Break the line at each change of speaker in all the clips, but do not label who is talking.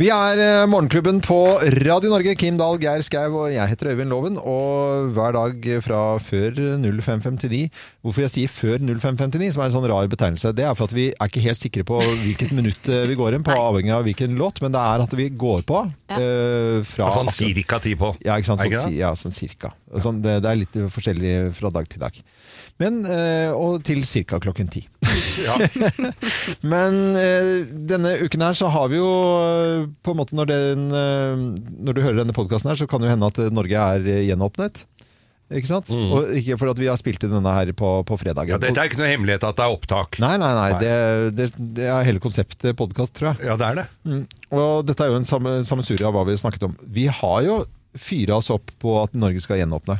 Vi er eh, Morgenklubben på Radio Norge. Kim Dahl, Geir Skau og jeg heter Øyvind Loven. Og hver dag fra før 0559 Hvorfor jeg sier før 0559, som er en sånn rar betegnelse, det er for at vi er ikke helt sikre på hvilket minutt eh, vi går inn på, avhengig av hvilken låt, men det er at vi går på eh, fra
Sånn cirka ti på.
Ja, ikke sant? Sånn,
ikke
si- ja, sånn cirka. Sånn, det, det er litt forskjellig fra dag til dag. Men, uh, og til cirka klokken ti. Men eh, denne uken her så har vi jo eh, på en måte når, den, eh, når du hører denne podkasten her, så kan det jo hende at Norge er eh, gjenåpnet. Ikke sant? Og ikke for at vi har spilt inn denne her på, på fredag.
Mm. Ja, dette er ikke noe hemmelighet at det er opptak.
Nei, nei, nei.
Nei.
Det, det, det er hele konseptet podkast, tror jeg.
Ja, det er det.
Mm. Og dette er jo en sammensurie av hva vi snakket om. Vi har jo fyra oss opp på at Norge skal gjenåpne.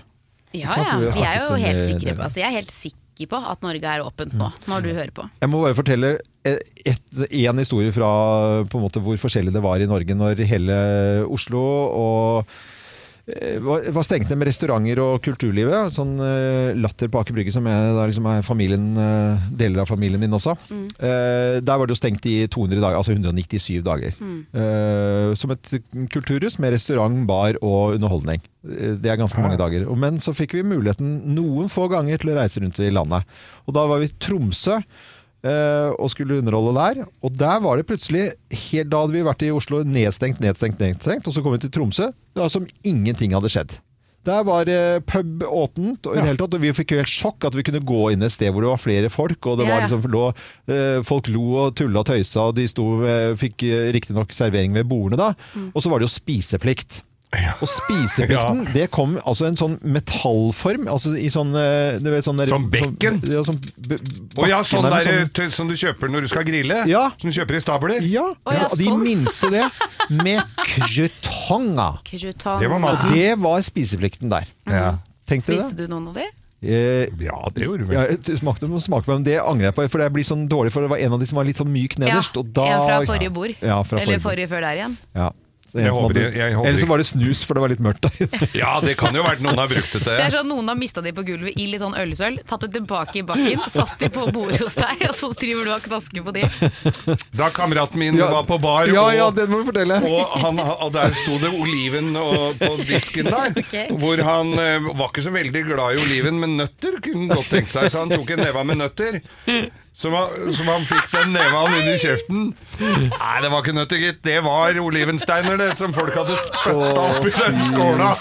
Ja, ja.
Vi
Vi er jo helt sikre på altså, Jeg er helt sikker på at Norge er åpent nå, når du hører på.
Jeg må bare fortelle én historie fra på en måte, hvor forskjellig det var i Norge når hele Oslo og var var stengt ned med restauranter og kulturlivet. Sånn eh, Latter på Aker Brygge, som jeg, liksom er familien, eh, deler av familien min også. Eh, der var det jo stengt i 200 dager, altså 197 dager. Eh, som et kulturhus med restaurant, bar og underholdning. Eh, Det er ganske mange dager. Men så fikk vi muligheten noen få ganger til å reise rundt i landet. Og da var vi i Tromsø eh, og skulle underholde der. Og der var det plutselig, helt da hadde vi vært i Oslo, nedstengt, nedstengt, nedstengt. Og så kom vi til Tromsø, det var som ingenting hadde skjedd. Der var eh, pub åpent, og, i det hele tatt, og vi fikk jo helt sjokk at vi kunne gå inn et sted hvor det var flere folk. og det
Ja,
var
ja.
liksom, lå, eh, Folk lo og tulla og tøysa, og de sto, eh, fikk eh, riktignok servering ved bordene da.
Mm.
Og så var det jo spiseplikt. Og spiseplikten, det kom altså en sånn metallform, altså i sånn eh, du vet, sånn der-
Som bekken?
Sånn, ja, sånn b-
ja, sånn
der
der
sånn-
som du kjøper når du skal grille?
Ja.
Som du kjøper i stabler?
Ja,
oh, ja,
ja, de
sånn.
minste det. Med kjøtonga.
Det var maten.
Det var spiseplikten der.
Ja.
Tenkte du
Spiste
det?
du noen av de?
Eh,
ja, det gjorde vi.
ja, jeg smakte, smakte men det angrer jeg på, for det blir sånn dårlig, for det var en av de som var litt sånn myk nederst. og da,
en fra forrige bord.
Ja, fra
Eller
forrige bord.
forrige før der igjen.
Ja.
Jeg håper
hadde-
jeg håper
Eller så var det snus, for det var litt mørkt der.
Ja, det kan jo ha vært noen har brukt det til
Det er sånn Noen har mista de på gulvet i litt sånn ølsøl, tatt det tilbake i bakken, satt de på bordet hos deg, og så driver du og knasker på de.
Da kameraten min
Ja.
var på bar,
ja,
og,
ja, det må du fortelle.
og, han, og der sto det oliven og, på disken der.
okay.
Hvor han eh, var ikke så veldig glad i oliven, men nøtter kunne han godt tenke seg, så han tok en neve med nøtter. Som han, som han fikk den neva under kjeften. Nei, det var ikke nøtter, gitt. Det var olivensteiner, det, som folk hadde spytta oppi den skåla.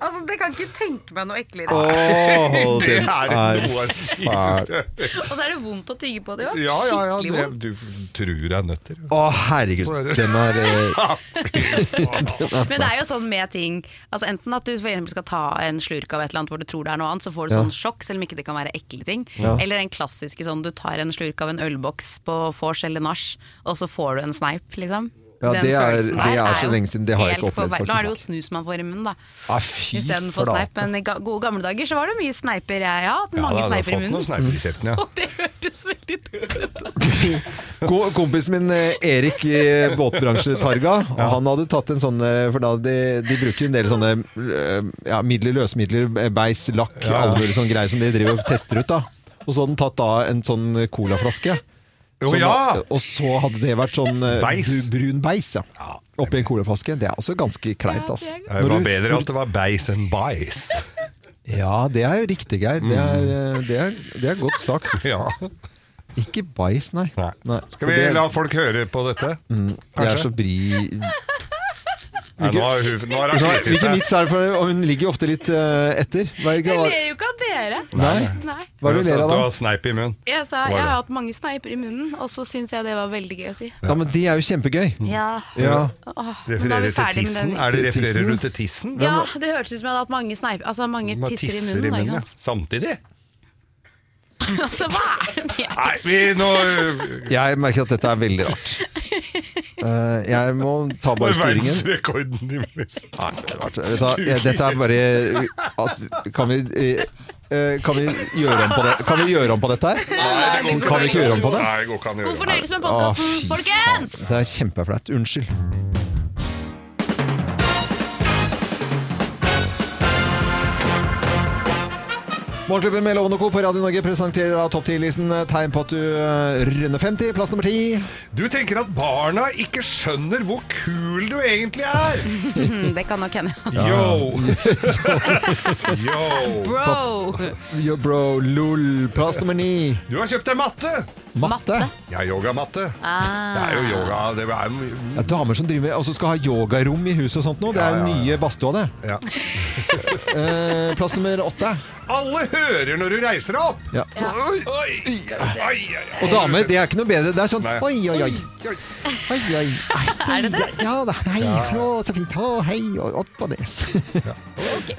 Altså, Det kan ikke tenke meg noe eklere.
Oh,
Det er
er
noe av det kjipeste.
Og så er det vondt å tygge på det òg.
Ja, ja, ja.
Skikkelig
Det,
vondt.
du tror det er nøtter.
Å, herregud. Den er eh,
Men det er jo sånn med ting Altså Enten at du for eksempel skal ta en slurk av et eller annet hvor du tror det er noe annet, så får du
Ja.
sånn sjokk, selv om ikke det kan være ekle ting.
Ja.
Eller den klassiske sånn du tar en slurk av en ølboks på vors eller nach, og så får du en sneip, liksom.
Ja,
Den
det er- det er så lenge siden, det har jeg ikke opplevd,
Faktisk. Nå er det jo snus man får i munnen, da.
ah,
Istedenfor sneip. Men i gode gamle dager så var det mye sneiper. Jeg har hatt
Ja,
mange
da, har
sneiper i munnen.
sneiper i kjeften, ja.
Og det hørtes veldig dumt ut.
Kompisen min eh, Erik i båtbransjetarga, ja. han hadde tatt en sånn eh, For da de, de bruker en del sånne eh, ja, midler, løsemidler, eh, beis, lakk,
Ja.
alle mulige sånne greier som de driver og tester ut. da Og så hadde han tatt da en sånn colaflaske. Som
ja!
var- Og så hadde det vært sånn eh,
Beis.
bru- brun beis ja. oppi en colaflaske. Det er også ganske kleint. Altså.
Det var bedre at det var beis enn bais.
Ja, det er jo riktig, Geir. Det er, eh, det er, det er godt sagt.
Ja.
Ikke bæsj, nei.
Nei.
Nei,
Skal vi
det-
la folk høre på dette?
Det er så bri...
Nei, nå har hun nå har hun
Hvilken vits er det for Og hun ligger jo ofte litt uh, etter. Hva er, det
Jeg ler jo ikke.
Nei?
Nei.
Hva er det du ler av da?
Du har sneip i munnen.
Jeg sa jeg har hatt mange sneiper i munnen, og så syns jeg det var veldig gøy å si.
Ja, men de er jo kjempegøy.
Ja.
Ja.
Åh, nå er vi
Refererer til
ferdig med
tissen?
den.
Er det refererer du til tissen?
Ja, det hørtes ut som jeg hadde hatt mange sneip, altså mange
Man
tisser i munnen. da,
ja.
ikke sant?
Samtidig?
altså, hva er det
Nei, vi nå
Jeg merker at dette er veldig rart. Eh, jeg må ta bare styringen.
Verdensrekorden i munnen.
Nei, det er rart. Vet du hva, Dette er bare at, Kan vi eh, Kan vi gjøre om på det? Kan vi gjøre om på dette her? Kan vi ikke gjøre om på det?
Nei, det går ikke an å
God
gjøre det.
fornøyelse med podkasten, folkens!
Det er kjempeflaut. Unnskyld. Morgenklubben med Lovende Co. på Radio Norge presenterer av topp 10-listen tegn på at du eh, runder 50. Plass nummer 10.
Du tenker at barna ikke skjønner hvor kul du egentlig er.
Det kan nok hende.
Yo! Yo!
Bro!
Yo, bro, lol. Plass nummer 9.
Du har kjøpt deg matte.
Matte.
Ja, yogamatte.
Ah.
Det er jo yoga. Det er jo
Ja, damer som driver med, altså skal ha yogarom i huset og sånt nå. Det er
Ja,
jo
ja, ja.
nye badstua, det.
ja.
uh, plass nummer 8.
Alle hører når du reiser deg opp.
Ja.
Oi, oi, oi, oi.
Og damer, det er ikke noe bedre. Det er sånn
Nei.
oi, oi, oi.
Oi.
Oi, oi. Er det det? Ja da. Hei, å, så fint. Å, hei, og opp og ned.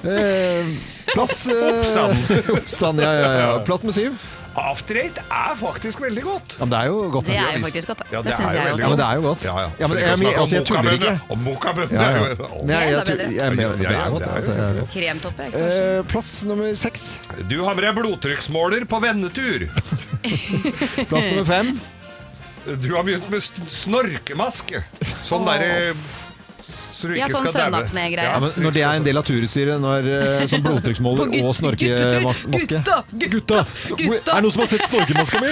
Eh, plass eh,
Oppsand.
Oppsand, ja, ja, ja. Plass med syv.
After Eight er faktisk veldig godt.
Ja, men det er jo godt.
Det er jo faktisk godt.
Ja,
det, Det syns
er
jeg jo.
Ja, men det er jo godt.
Ja, ja.
Ja, men jeg, jeg, altså, jeg tuller ikke.
Og mokabønner
Ja,
er
ja.
jo-
Men jeg, jeg, jeg, jeg, jeg, det er godt. Altså,
det er jo-
Kremtopper. Ikke sant?
Eh, plass nummer seks.
Du har med deg blodtrykksmåler på vennetur.
Plass nummer fem.
Du har begynt med snorkemaske. Sånn derre Så du
Ja, sånn
skal daue.
Ja, men når det er en del av turutstyret, når eh, sånn blodtrykksmåler
gutt-
og snorkemaske
gutta, Gutta! Gutta!
Er det noen som har sett snorkemaska mi?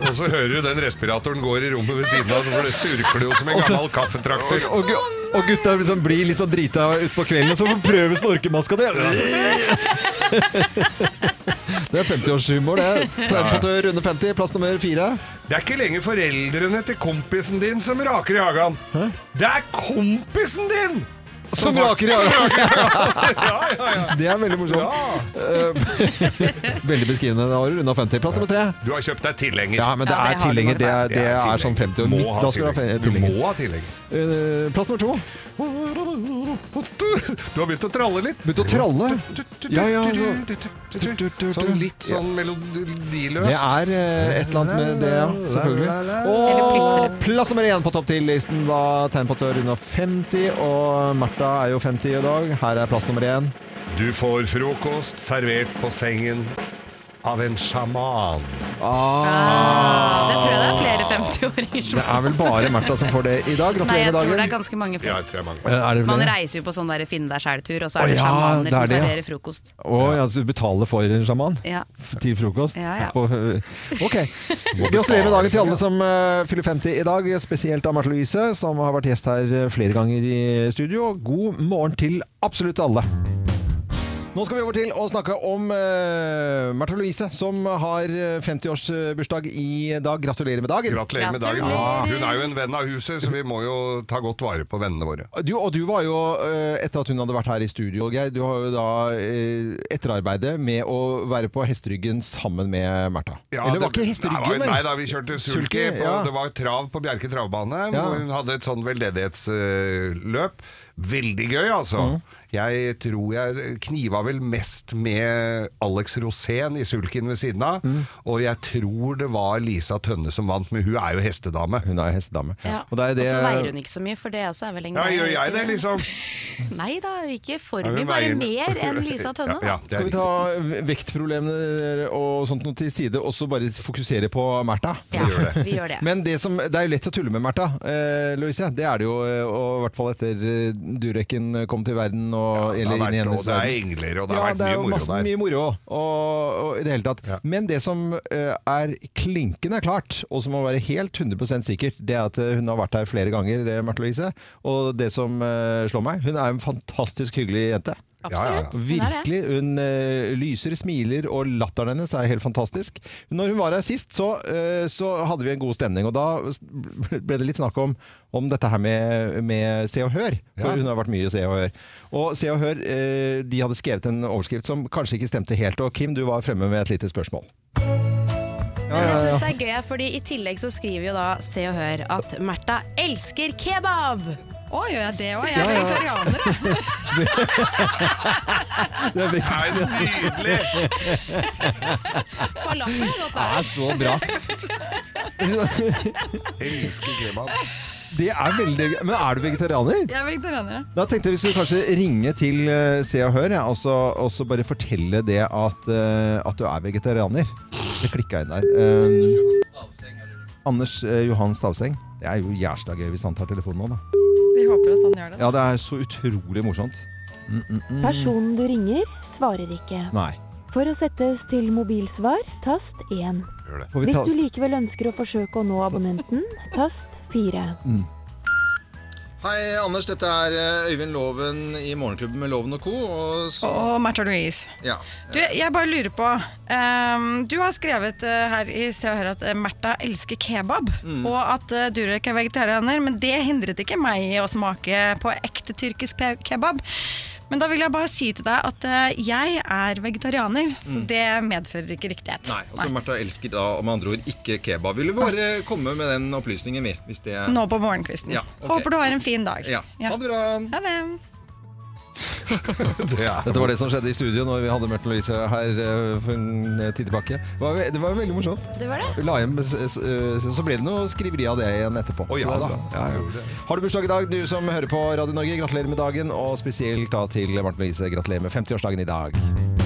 Og så hører du den respiratoren går i rommet ved siden av, for det surkler jo som en gammel kaffetrakter.
Og, og, og gutta liksom blir litt sånn drita utpå kvelden, og så får prøve snorkemaska di. Det er 50-årshumor, det. Du runder 50. Plass nummer fire.
Det er ikke lenger foreldrene til kompisen din som raker i hagen. Det er kompisen din!
Som raker i hagen.
Ja, ja, ja.
Det er veldig morsomt. Eh, veldig beskrivende. Da har du runda 50. Plass nummer tre.
Du har kjøpt deg tilhenger.
Ja, men det
det
er tilhenger.
nok
Det er,
vært.
det er sånn 50 år. Midt, du.
Må ha tilhenger.
Eh, Plass nummer to.
Du har begynt å tralle litt.
Begynt å tralle. Ja, ja, så-
Sånn litt sånn melodiløst.
Det er eh, et eller annet med det, ja. Selvfølgelig. Og plass nummer én på topp 10-listen. Da tegn på at du er runda 50, og Martha er jo 50 i dag. Her er plass nummer én.
Du får frokost servert på sengen av en sjaman.
Ah,
Det tror jeg det er flere 50-åringer som
det er vel bare Martha som får det i dag.
Nei, jeg tror det er
dagen.
ganske mange
Ja, jeg tror jeg mange.
Eh, Er det
Man reiser jo på sånn der finne deg sjæl-tur, og så er det
ja,
sjamaner
det
som
er det, ja.
serverer frokost.
Å ja, så du betaler for en sjaman?
Ja.
Til frokost?
Ja, ja.
På, ok. Gratulerer med dagen til alle som uh, fyller 50 i dag. Spesielt av Märtha Louise, som har vært gjest her eh, flere ganger i studio. God morgen til absolutt alle. Nå skal vi over til å snakke om uh, Märtha Louise, som har 50-årsbursdag i dag. Gratulerer med dagen.
Gratulerer med dagen.
Ja.
Hun er jo en venn av huset, så vi må jo ta godt vare på vennene våre.
Du, og du var jo, eh, etter at hun hadde vært her i studio, Geir, du har jo da eh, etterarbeidet med å være på hesteryggen sammen med Märtha.
Ja,
Eller var
det-
ikke hesteryggen,
Nei,
vel?
Nei da, vi kjørte sulky.
Ja.
Det var trav på Bjerke travbane,
Ja.
hvor hun hadde et sånn veldedighetsløp. Veldig gøy, altså.
Mm.
Jeg tror jeg kniva vel mest med Alex Rosén i sulken ved siden av.
Mm.
Og jeg tror det var Lisa Tønne som vant, men hun er jo hestedame.
Hun er hestedame.
Ja.
Og det er det
så veier hun ikke så mye, for det også er vel en
Ja, gjør jeg det, liksom?
Nei da, ikke for
Ja,
mye, bare mer enn Lisa Tønne.
Ja, ja,
Skal vi ta vektproblemene og sånt noe til side, og så bare fokusere på Märtha?
Ja, vi gjør det.
Men det, som, det er jo lett å tulle med Märtha, eh, Louise. Det er det jo, eh, og i hvert fall etter eh, Dureken kom til verden, og,
Det har vært, og det er engler, og det har
Ja,
vært
det er
mye moro der.
mye moro og, og, i det hele tatt.
Ja.
Men det som eh, er klinkende klart, og som må være helt 100% sikkert, det er at eh, hun har vært her flere ganger, Marte Louise. Og det som eh, slår meg, hun er en fantastisk hyggelig jente.
Absolutt. Ja, ja.
Virkelig. Hun uh, lyser, smiler, og latteren hennes er helt fantastisk. Når hun var her sist, så, uh, så hadde vi en god stemning, og da ble det litt snakk om, om dette her med, med Se og Hør. For
Ja.
hun har vært mye i Se og Hør. Og Se og Hør uh, de hadde skrevet en overskrift som kanskje ikke stemte helt. Og Kim, du var fremme med et lite spørsmål.
Men jeg synes det er gøy, fordi i tillegg så skriver jo da Se og Hør at Märtha elsker kebab!
Å, gjør jeg det òg? Jeg er vegetarianer.
Det er,
Det er nydelig!
Falafel er godt,
det
da.
er så bra.
Elsker kebab.
Det er veldig gøy. Men er du vegetarianer?
Jeg er vegetarianer.
Da tenkte jeg vi skulle kanskje ringe til eh, Se og Hør, ja, og, så, og så bare fortelle det at, eh, at du er vegetarianer. Det klikka inn der. Eh, Anders eh, Johan Stavseng. Det er jo jævla gøy hvis han tar telefonen nå, da.
Vi håper at han gjør det.
Ja, det er så utrolig morsomt. Mm, mm, mm.
Personen du ringer, svarer ikke.
Nei.
For å settes til mobilsvar, tast 1. Hvis du likevel ønsker å forsøke å nå abonnenten, tast 4.
Hei, Anders. Dette er eh, Øyvind Loven i Morgenklubben med Loven og co. Og så,
Og Märtha Louise.
ja.
Du, jeg bare lurer på um, Du har skrevet uh, her i Se og Hør at uh, Märtha elsker kebab, og at uh, Durek er vegetarianer, men det hindret ikke meg i å smake på ekte tyrkisk kebab. Men da vil jeg bare si til deg at eh, jeg er vegetarianer, så det medfører ikke riktighet.
Nei, og så Märtha elsker da med andre ord ikke kebab. Vil du bare komme med den opplysningen, vi? Hvis det
Nå på morgenkvisten.
Ja, ok.
Håper du har en fin dag.
Ja. Ha det bra.
Ha det.
Dette var det som skjedde i studio når vi hadde Mørten Louise her eh, for en eh, tid tilbake. Det var, jo det var veldig morsomt.
Det var det.
La hjem, eh, så ble det noe skriveri av det igjen etterpå.
Oh, ja da.
ja. Har du bursdag i dag, du som hører på Radio Norge? Gratulerer med dagen, og spesielt da til Mørten Louise. Gratulerer med 50-årsdagen i dag.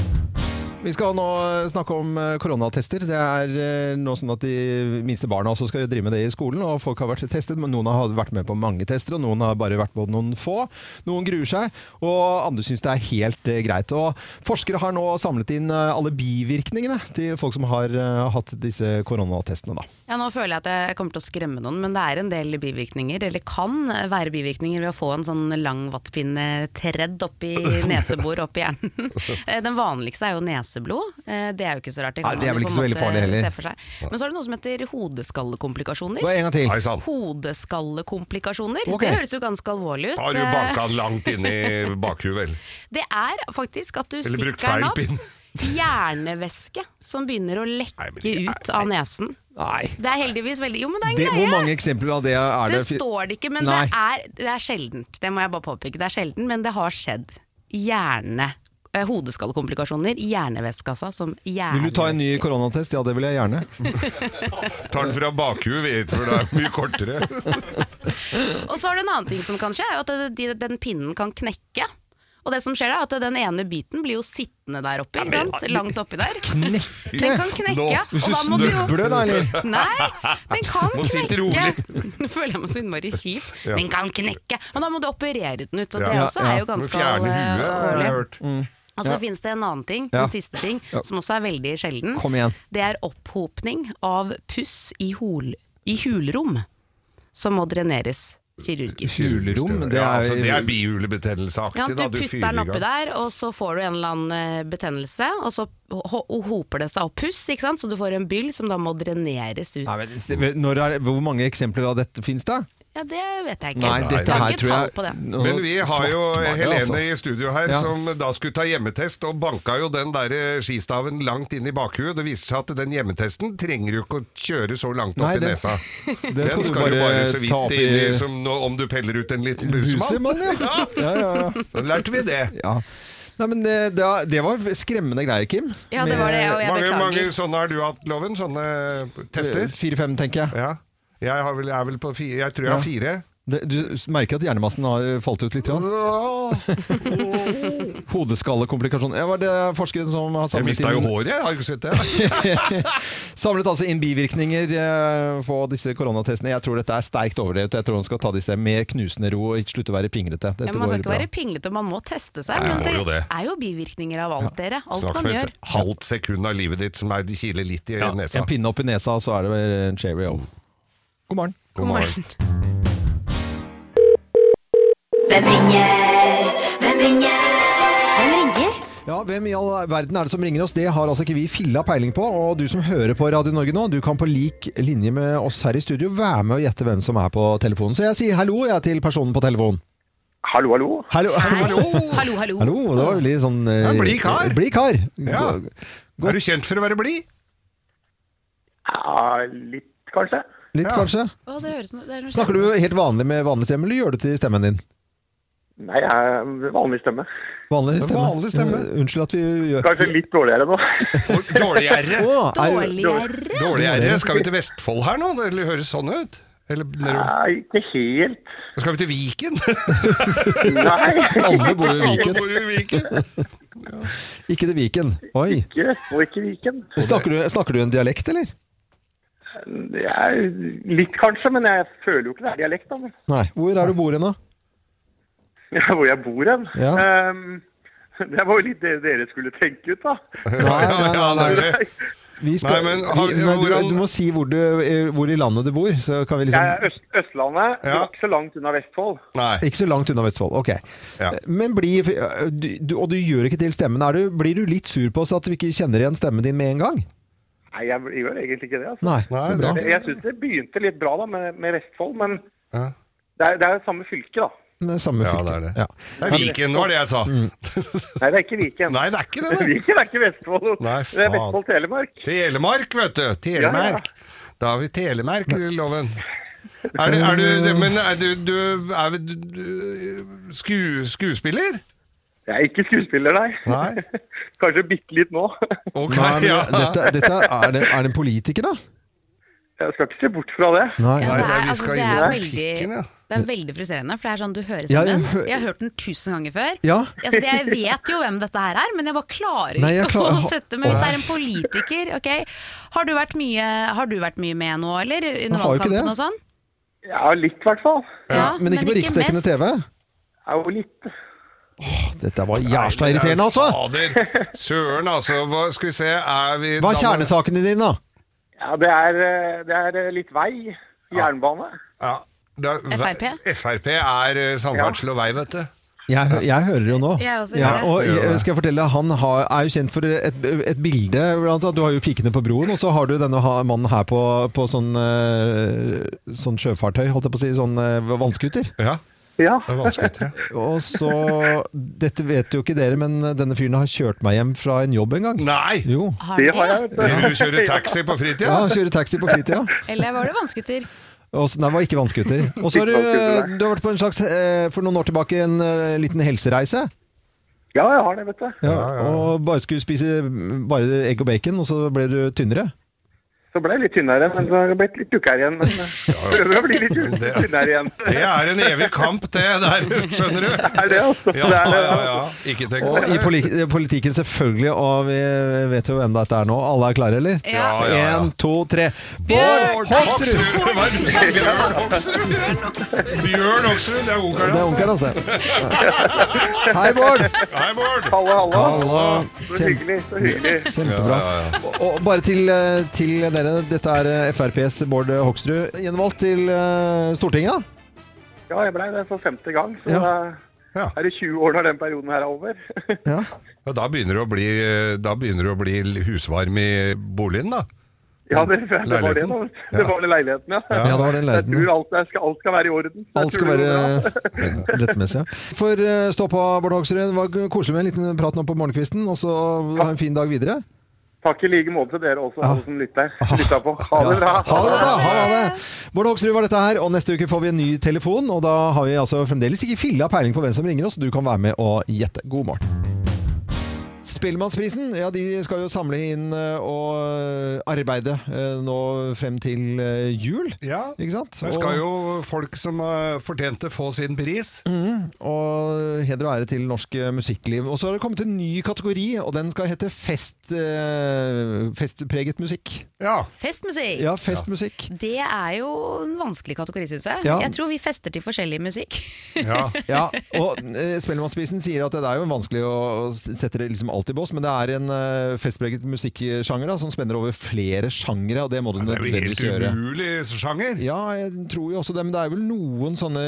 Vi skal nå snakke om eh, koronatester. Det er eh, nå sånn at de minste barna også skal drive med det i skolen. og Folk har vært testet, men noen har vært med på mange tester, og noen har bare vært på noen få. Noen gruer seg, og andre syns det er helt eh, greit. Og Forskere har nå samlet inn eh, alle bivirkningene til folk som har eh, hatt disse koronatestene. Da.
Ja, nå føler jeg at jeg kommer til å skremme noen, men det er en del bivirkninger, eller kan være bivirkninger ved å få en sånn lang vattpinne tredd opp i nesebor, opp i hjernen. Eh, Den vanligste er jo neseblod. Eh, Det er jo ikke så rart.
Nei, det er vel ikke så veldig farlig heller.
for seg. Men så er det noe som heter hodeskallekomplikasjoner.
En gang til.
Hodeskallekomplikasjoner.
Okay.
Det høres jo ganske alvorlig ut.
Har du
Eh,
banka den langt inn i bakhuet, vel?
Det er faktisk at du
Eller brukt
stikker den opp. Hjernevæske som begynner å lekke
er-
ut av nesen.
Nei.
Det er heldigvis veldig Jo, men det er en
Det,
greie.
hvor mange eksempler av det er
Det
det?
står det ikke, men det er, det er sjeldent. Det må jeg bare påpeke. Det er sjelden, men det har skjedd. Hjerne. Eh, Hodeskallekomplikasjoner i hjernevæskekassa som hjernevæske.
Vil du ta en ny koronatest? Ja, det vil jeg gjerne.
Tar den fra bakhuet, vet, for det er mye kortere.
Og så er det en annen ting som kan skje, er at den pinnen kan knekke. Og det som skjer er at den ene biten blir jo sittende der oppe, ikke sant? langt oppi der.
Knekke!
Den kan knekke,
Nå.
Hvis du snubler, da, eller?
Nei, den kan knekke. Nå føler jeg meg så innmari kjip. Den kan knekke. Men da må du operere den ut, og det
Ja,
også
ja.
er jo ganske alvorlig. Og så
Ja.
finnes det en annen ting,
Ja.
en siste ting,
Ja.
som også er veldig sjelden.
Kom igjen.
Det er opphopning av puss i, hol, i hulrom, som må dreneres kirurgisk.
Hulrom? det
ja,
er,
altså, det er bihulebetennelseaktig.
Ja,
du,
du putter den oppi der, og så får du en eller annen eh, betennelse, og så hoper det seg opp puss, ikke sant? så du får en byll som da må dreneres ut.
Nei, men, når er, hvor mange eksempler av dette finnes det?
Ja, det vet jeg ikke.
Nei, dette
jeg har
her
ikke
tror
tall
jeg
på det.
Men vi har jo
svartmaler,
Helene
altså.
i studio her
Ja.
som da skulle ta hjemmetest, og banka jo den der eh, skistaven langt inn i bakhuet. Det viste seg at den hjemmetesten trenger jo ikke å kjøre så langt opp
Nei,
i
den-
nesa.
Den
Den
skal du
skal jo
bare
bare så
ta
vidt
opp
inn i
i
som nå, om du peller ut en liten busemann.
Busemann, ja. ja, ja, ja.
Så lærte vi det.
ja. Nei, men det, det, var- det var skremmende greier, Kim.
Ja, det var det, og jeg
Mange,
beklager.
mange sånne har du hatt, Loven? Sånne tester?
Fire-fem, tenker jeg.
Ja. Jeg, har vel, er vel på fire. Jeg tror jeg har fire.
Det, du merker at hjernemassen har falt ut litt? Ja. Hodeskallekomplikasjon. Ja, var det forskeren som har
Jeg
samlet
mista jo håret, jeg har ikke sett det.
samlet altså inn bivirkninger eh, på disse koronatestene. Jeg tror dette er sterkt overdrevet. Jeg tror man skal ta disse med knusende ro og ikke slutte å være pinglete. Dette
Ja, man skal ikke
bra.
være pinglete, man må teste seg.
Nei,
men det,
det.
er jo bivirkninger av alt, dere. Alt
Snart
man gjør.
et halvt sekund av livet ditt som er de kiler litt i nesa.
En pinne opp i nesa, og så er det en cherry òg. God morgen.
God morgen.
Hvem ringer? Hvem ringer? Hvem ringer?
Ja, Hvem i all verden er det som ringer oss? Det har altså ikke vi filla peiling på. Og du som hører på Radio Norge nå, du kan på lik linje med oss her i studio være med og gjette hvem som er på telefonen. Så jeg sier hallo jeg til personen på telefonen.
Hallo, hallo.
Hallo, hallo.
Hallo, hallo.
hallo. Det var veldig sånn eh,
Ja, blid kar.
Bli kar.
Ja. Er du kjent for å være blid?
Ja, litt, kanskje.
Litt,
Ja.
kanskje.
Å, det høres noe, det er noe
Snakker du helt vanlig med vanlig stemme, eller gjør du til stemmen din?
Nei, jeg er vanlig stemme.
Vanlig stemme.
vanlig stemme.
Unnskyld at vi gjør
Kanskje litt dårligere nå.
Dårligere.
Oh, er-
Dårligere.
Dårligere. Skal vi til Vestfold her nå? Det høres sånn ut. Eller.
Nei, ikke helt.
skal vi til Viken?
Nei,
Alle bor i Viken.
bor i Viken.
Ikke til Viken. Oi.
ikke, og ikke Viken.
Snakker du, snakker du en dialekt, eller?
Jeg, litt kanskje, men jeg føler jo ikke det er dialekt. Da.
Nei. Hvor er du bor hen, da?
Hvor jeg bor hen.
Ja.
Um, Det var jo litt det dere skulle tenke ut, da.
Nei, nei, nei, nei. Vi skal,
Nei, men har-
vi, nei, du, du må si hvor, du, eh, hvor i landet du bor, så kan vi
Jeg er
liksom
Øst Østlandet,
Ja.
ja. ikke så langt unna Vestfold.
Nei.
Ikke så langt unna Vestfold. Ok.
Ja.
Men bli, du, du, og du gjør ikke til stemmen. Er du, blir du litt sur på oss at vi ikke kjenner igjen stemmen din med en gang?
Nei, jeg gjør egentlig ikke det. altså.
Nei,
Nei,
så bra.
Jeg, jeg syns det begynte litt bra da med, med Vestfold, men
Ja.
det er, det er jo samme fylke, da.
Det er samme
Ja,
fylke.
det er det.
Ja.
Det er Viken, var det jeg sa.
Mm.
Nei, det er ikke Viken.
Nei, det er ikke det. det.
Viken er ikke Vestfold.
Nei,
det er. Vestfold Telemark.
Telemark, vet du. Telemark. Da har vi Telemark-loven. Er, det- er du Men er du, du er du, du, sku, skuespiller?
Jeg er ikke skuespiller, nei.
Nei.
Kanskje bitte litt nå.
Okay,
Nei, men
ja.
dette, dette, er, det, er det en politiker, da?
Jeg skal ikke se bort fra det.
Nei.
Ja, det, er,
vi
altså, det, er veldig, det er veldig frustrerende, for det er sånn du hører
Ja, jeg
stemmen. Jeg har hørt den tusen ganger før.
Ja.
Altså, jeg vet jo hvem dette her er, men jeg bare klarer
Nei, jeg
ikke
klar-
å sette Men hvis det er en politiker, ok. Har du vært mye, har du vært mye med nå, eller? Under valgkampen og sånn?
Ja, litt i hvert fall.
Ja,
Men ikke på riksdekkende. TV?
Ja, jo litt.
Dette var jævla irriterende, altså!
Søren, altså. Hva skal vi se Er vi
Hva er kjernesakene dine, da?
Ja, det er, eh, det er eh, litt vei. Jernbane.
Ja. Er,
FrP?
Frp er eh, samferdsel og vei, vet du.
Jeg, jeg hører jo nå.
Jeg også
Ja, og jeg skal jeg fortelle, Han har, er jo kjent for et, et bilde. Blant annet, du har jo pikene på broen, og så har du denne mannen her på, på sånn, sånn sjøfartøy, holdt jeg på å si, sånn vannskuter.
Ja,
Ja.
det er vanskelig.
Og så Dette vet jo ikke dere, men denne fyren har kjørt meg hjem fra en jobb en gang.
Nei!
Jo.
Har
Det har jeg, du.
kjører taxi på fritida?
Ja, kjører taxi på fritida.
Eller var det vannskuter?
Nei, det var ikke vannskuter. Og så har du, du har vært på en slags, eh, for noen år tilbake, en eh, liten helsereise.
Ja, jeg har det, vet du.
Ja, og bare skulle spise bare egg og bacon, og så ble du tynnere.
Så ble jeg litt tynnere, men så har jeg blitt litt tjukkere igjen. Men eh, prøver å bli litt
Det-
tynnere igjen.
Det er en evig kamp, det der, skjønner du.
Er det, altså?
Ja,
det
ja, ja. Ikke tenk på
Og i politikken selvfølgelig, og vi vet jo hvem dette er nå. Alle er klare, eller?
Ja.
Ja, ja, ja.
En, to, tre. Bård Hoksrud!
Det? Bjørn Hoksrud. Det er onkelen
Det
hans.
det. Hei, Bård!
Hei, Bård.
Halla, halla.
Halla.
Så hyggelig. så hyggelig.
kjempebra. Og, bare til, til til dere, dette er eh, FrPs Bård Hoksrud. Gjenvalgt til eh, Stortinget, da?
Ja, jeg blei det for femte gang. Så
Ja.
Ja.
er det 20 år når den perioden her er over.
Ja.
Ja, da begynner du å bli, da begynner du å bli husvarm i boligen, da.
Ja, det, det var det, da.
Leiligheten.
Det var det leiligheten, ja.
Ja, det var den
Jeg tror alt, jeg skal, alt skal være i orden. Jeg
Alt skal være rettmessig. ja. For eh, stå på, Bård Hoksrud. Det var koselig med en liten prat nå på morgenkvisten, og så ha en fin dag videre.
Takk i like måte til dere også, alle som lytter. lytter på. Ha det bra.
Ha det, da. Ha det. Bård Hoksrud var dette her, og neste uke får vi en ny telefon. Og da har vi altså fremdeles ikke filla peiling på hvem som ringer oss, så du kan være med og gjette. God morgen. Spellemannsprisen ja, de skal jo samle inn eh, og eh, arbeide eh, nå frem til jul.
Ja.
Ikke sant?
Det skal jo folk som har fortjent det, få sin pris.
Og heder og ære til norsk musikkliv. Og så har det kommet en ny kategori, og den skal hete fest, festpreget musikk.
Ja.
Festmusikk.
Ja, festmusikk.
Det er jo en vanskelig kategori, syns jeg.
Ja.
Jeg tror vi fester til forskjellig musikk.
ja.
Ja, og Spellemannsprisen sier at det er jo vanskelig å sette det liksom alt i bås, men det er en uh, festpreget musikksjanger da, som spenner over flere sjangere, og det må du
Det er jo helt
nødvendigvis gjøre.
umulig sjanger.
Ja, jeg tror jo også det, men det er vel noen sånne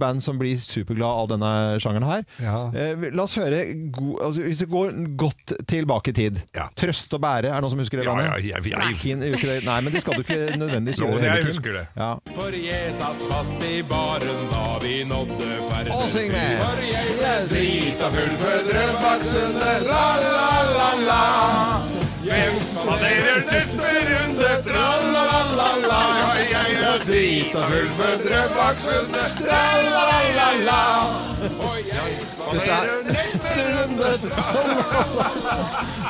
band som blir superglad av denne sjangeren her.
Ja.
Uh, la oss høre, go altså, hvis vi går godt tilbake i tid.
Ja.
Trøst og bære, er det noen som husker det
Ja, ja, jeg- jeg-
gjør? Nei, men det skal du ikke nødvendigvis gjøre.
Jo, jeg husker det.
Ja.
For jeg satt fast i baren da vi nådde
Og syng med!
For jeg ble
drita full før Drøbaksundet, la la la la.
Hvem spanderer neste runde?
Tra-la-la-la-la. Jeg er drita full for Drøbaksundet, tra-la-la-la. Dette er neste runde.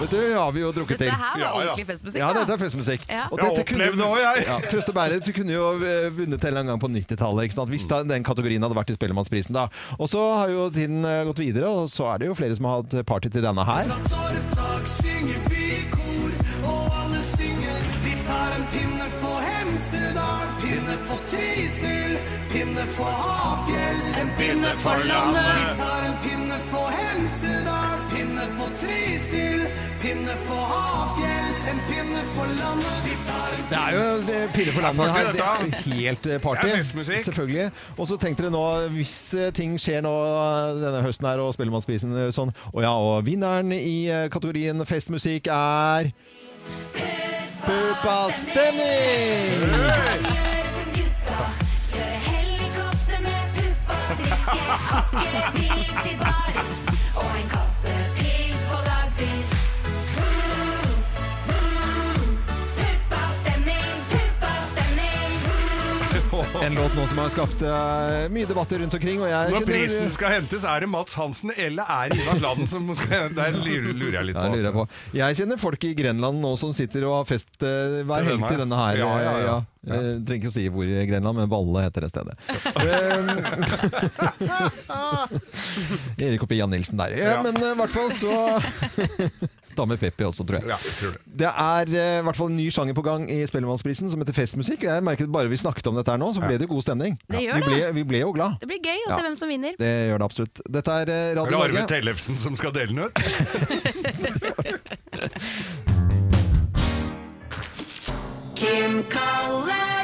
Dette har vi jo drukket til.
Dette her var ordentlig festmusikk.
Ja, dette er festmusikk.
Ja.
Og dette kunne
opplevde jeg.
Ja, Trøst og bære, du kunne jo eh, vunnet en eller annen gang på 90-tallet, hvis den kategorien hadde vært i Spellemannsprisen da. Og så har jo tiden eh, gått videre, og så er det jo flere som har hatt party til denne her.
Fra Torvtak synger vi Hemsedal, pinne for Trysil, pinne for Hafjell, en pinne for landet. Vi tar en pinne for Hemsedal, pinne for Hafjell, en pinne for landet. Vi tar en
Det er jo det er pinne for landet her. Det er helt eh, party.
Det er.
Selvfølgelig. Og så tenkte dere nå, hvis eh, ting skjer nå eh, denne høsten her, og Spellemannsprisen sånn Å ja, og vinneren i kategorien festmusikk er Pupa Stemning!
Kjøre helikopter med puppa, drikke En
låt nå som har skapt eh, mye debatter rundt omkring, og jeg
Når prisen skal hentes, er det Mats Hansen eller er det Ivar Fladen som skal Der lurer jeg litt på.
jeg
altså.
på. Jeg kjenner folk i Grenland nå som sitter og har fest eh, hver helg til denne her.
Ja, ja, ja.
Jeg trenger ikke å si hvor i Grenland, men Valle heter det stedet. Eh, Erik og Pia Nilsen der. Ja,
Ja.
Men eh, i hvert fall så Dame Peppi også, tror jeg.
Ja, jeg tror det.
Det er eh, i hvert fall en ny sjanger på gang i Spellemannsprisen som heter festmusikk. Jeg merket bare vi snakket om dette her nå, så ble det god stemning.
Det gjør
vi, ble, vi ble jo glad.
Det blir gøy å
Ja.
se hvem som vinner.
Det gjør det absolutt. Dette er eh,
Er det Arve Tellefsen som skal dele den ut?
Kim kaller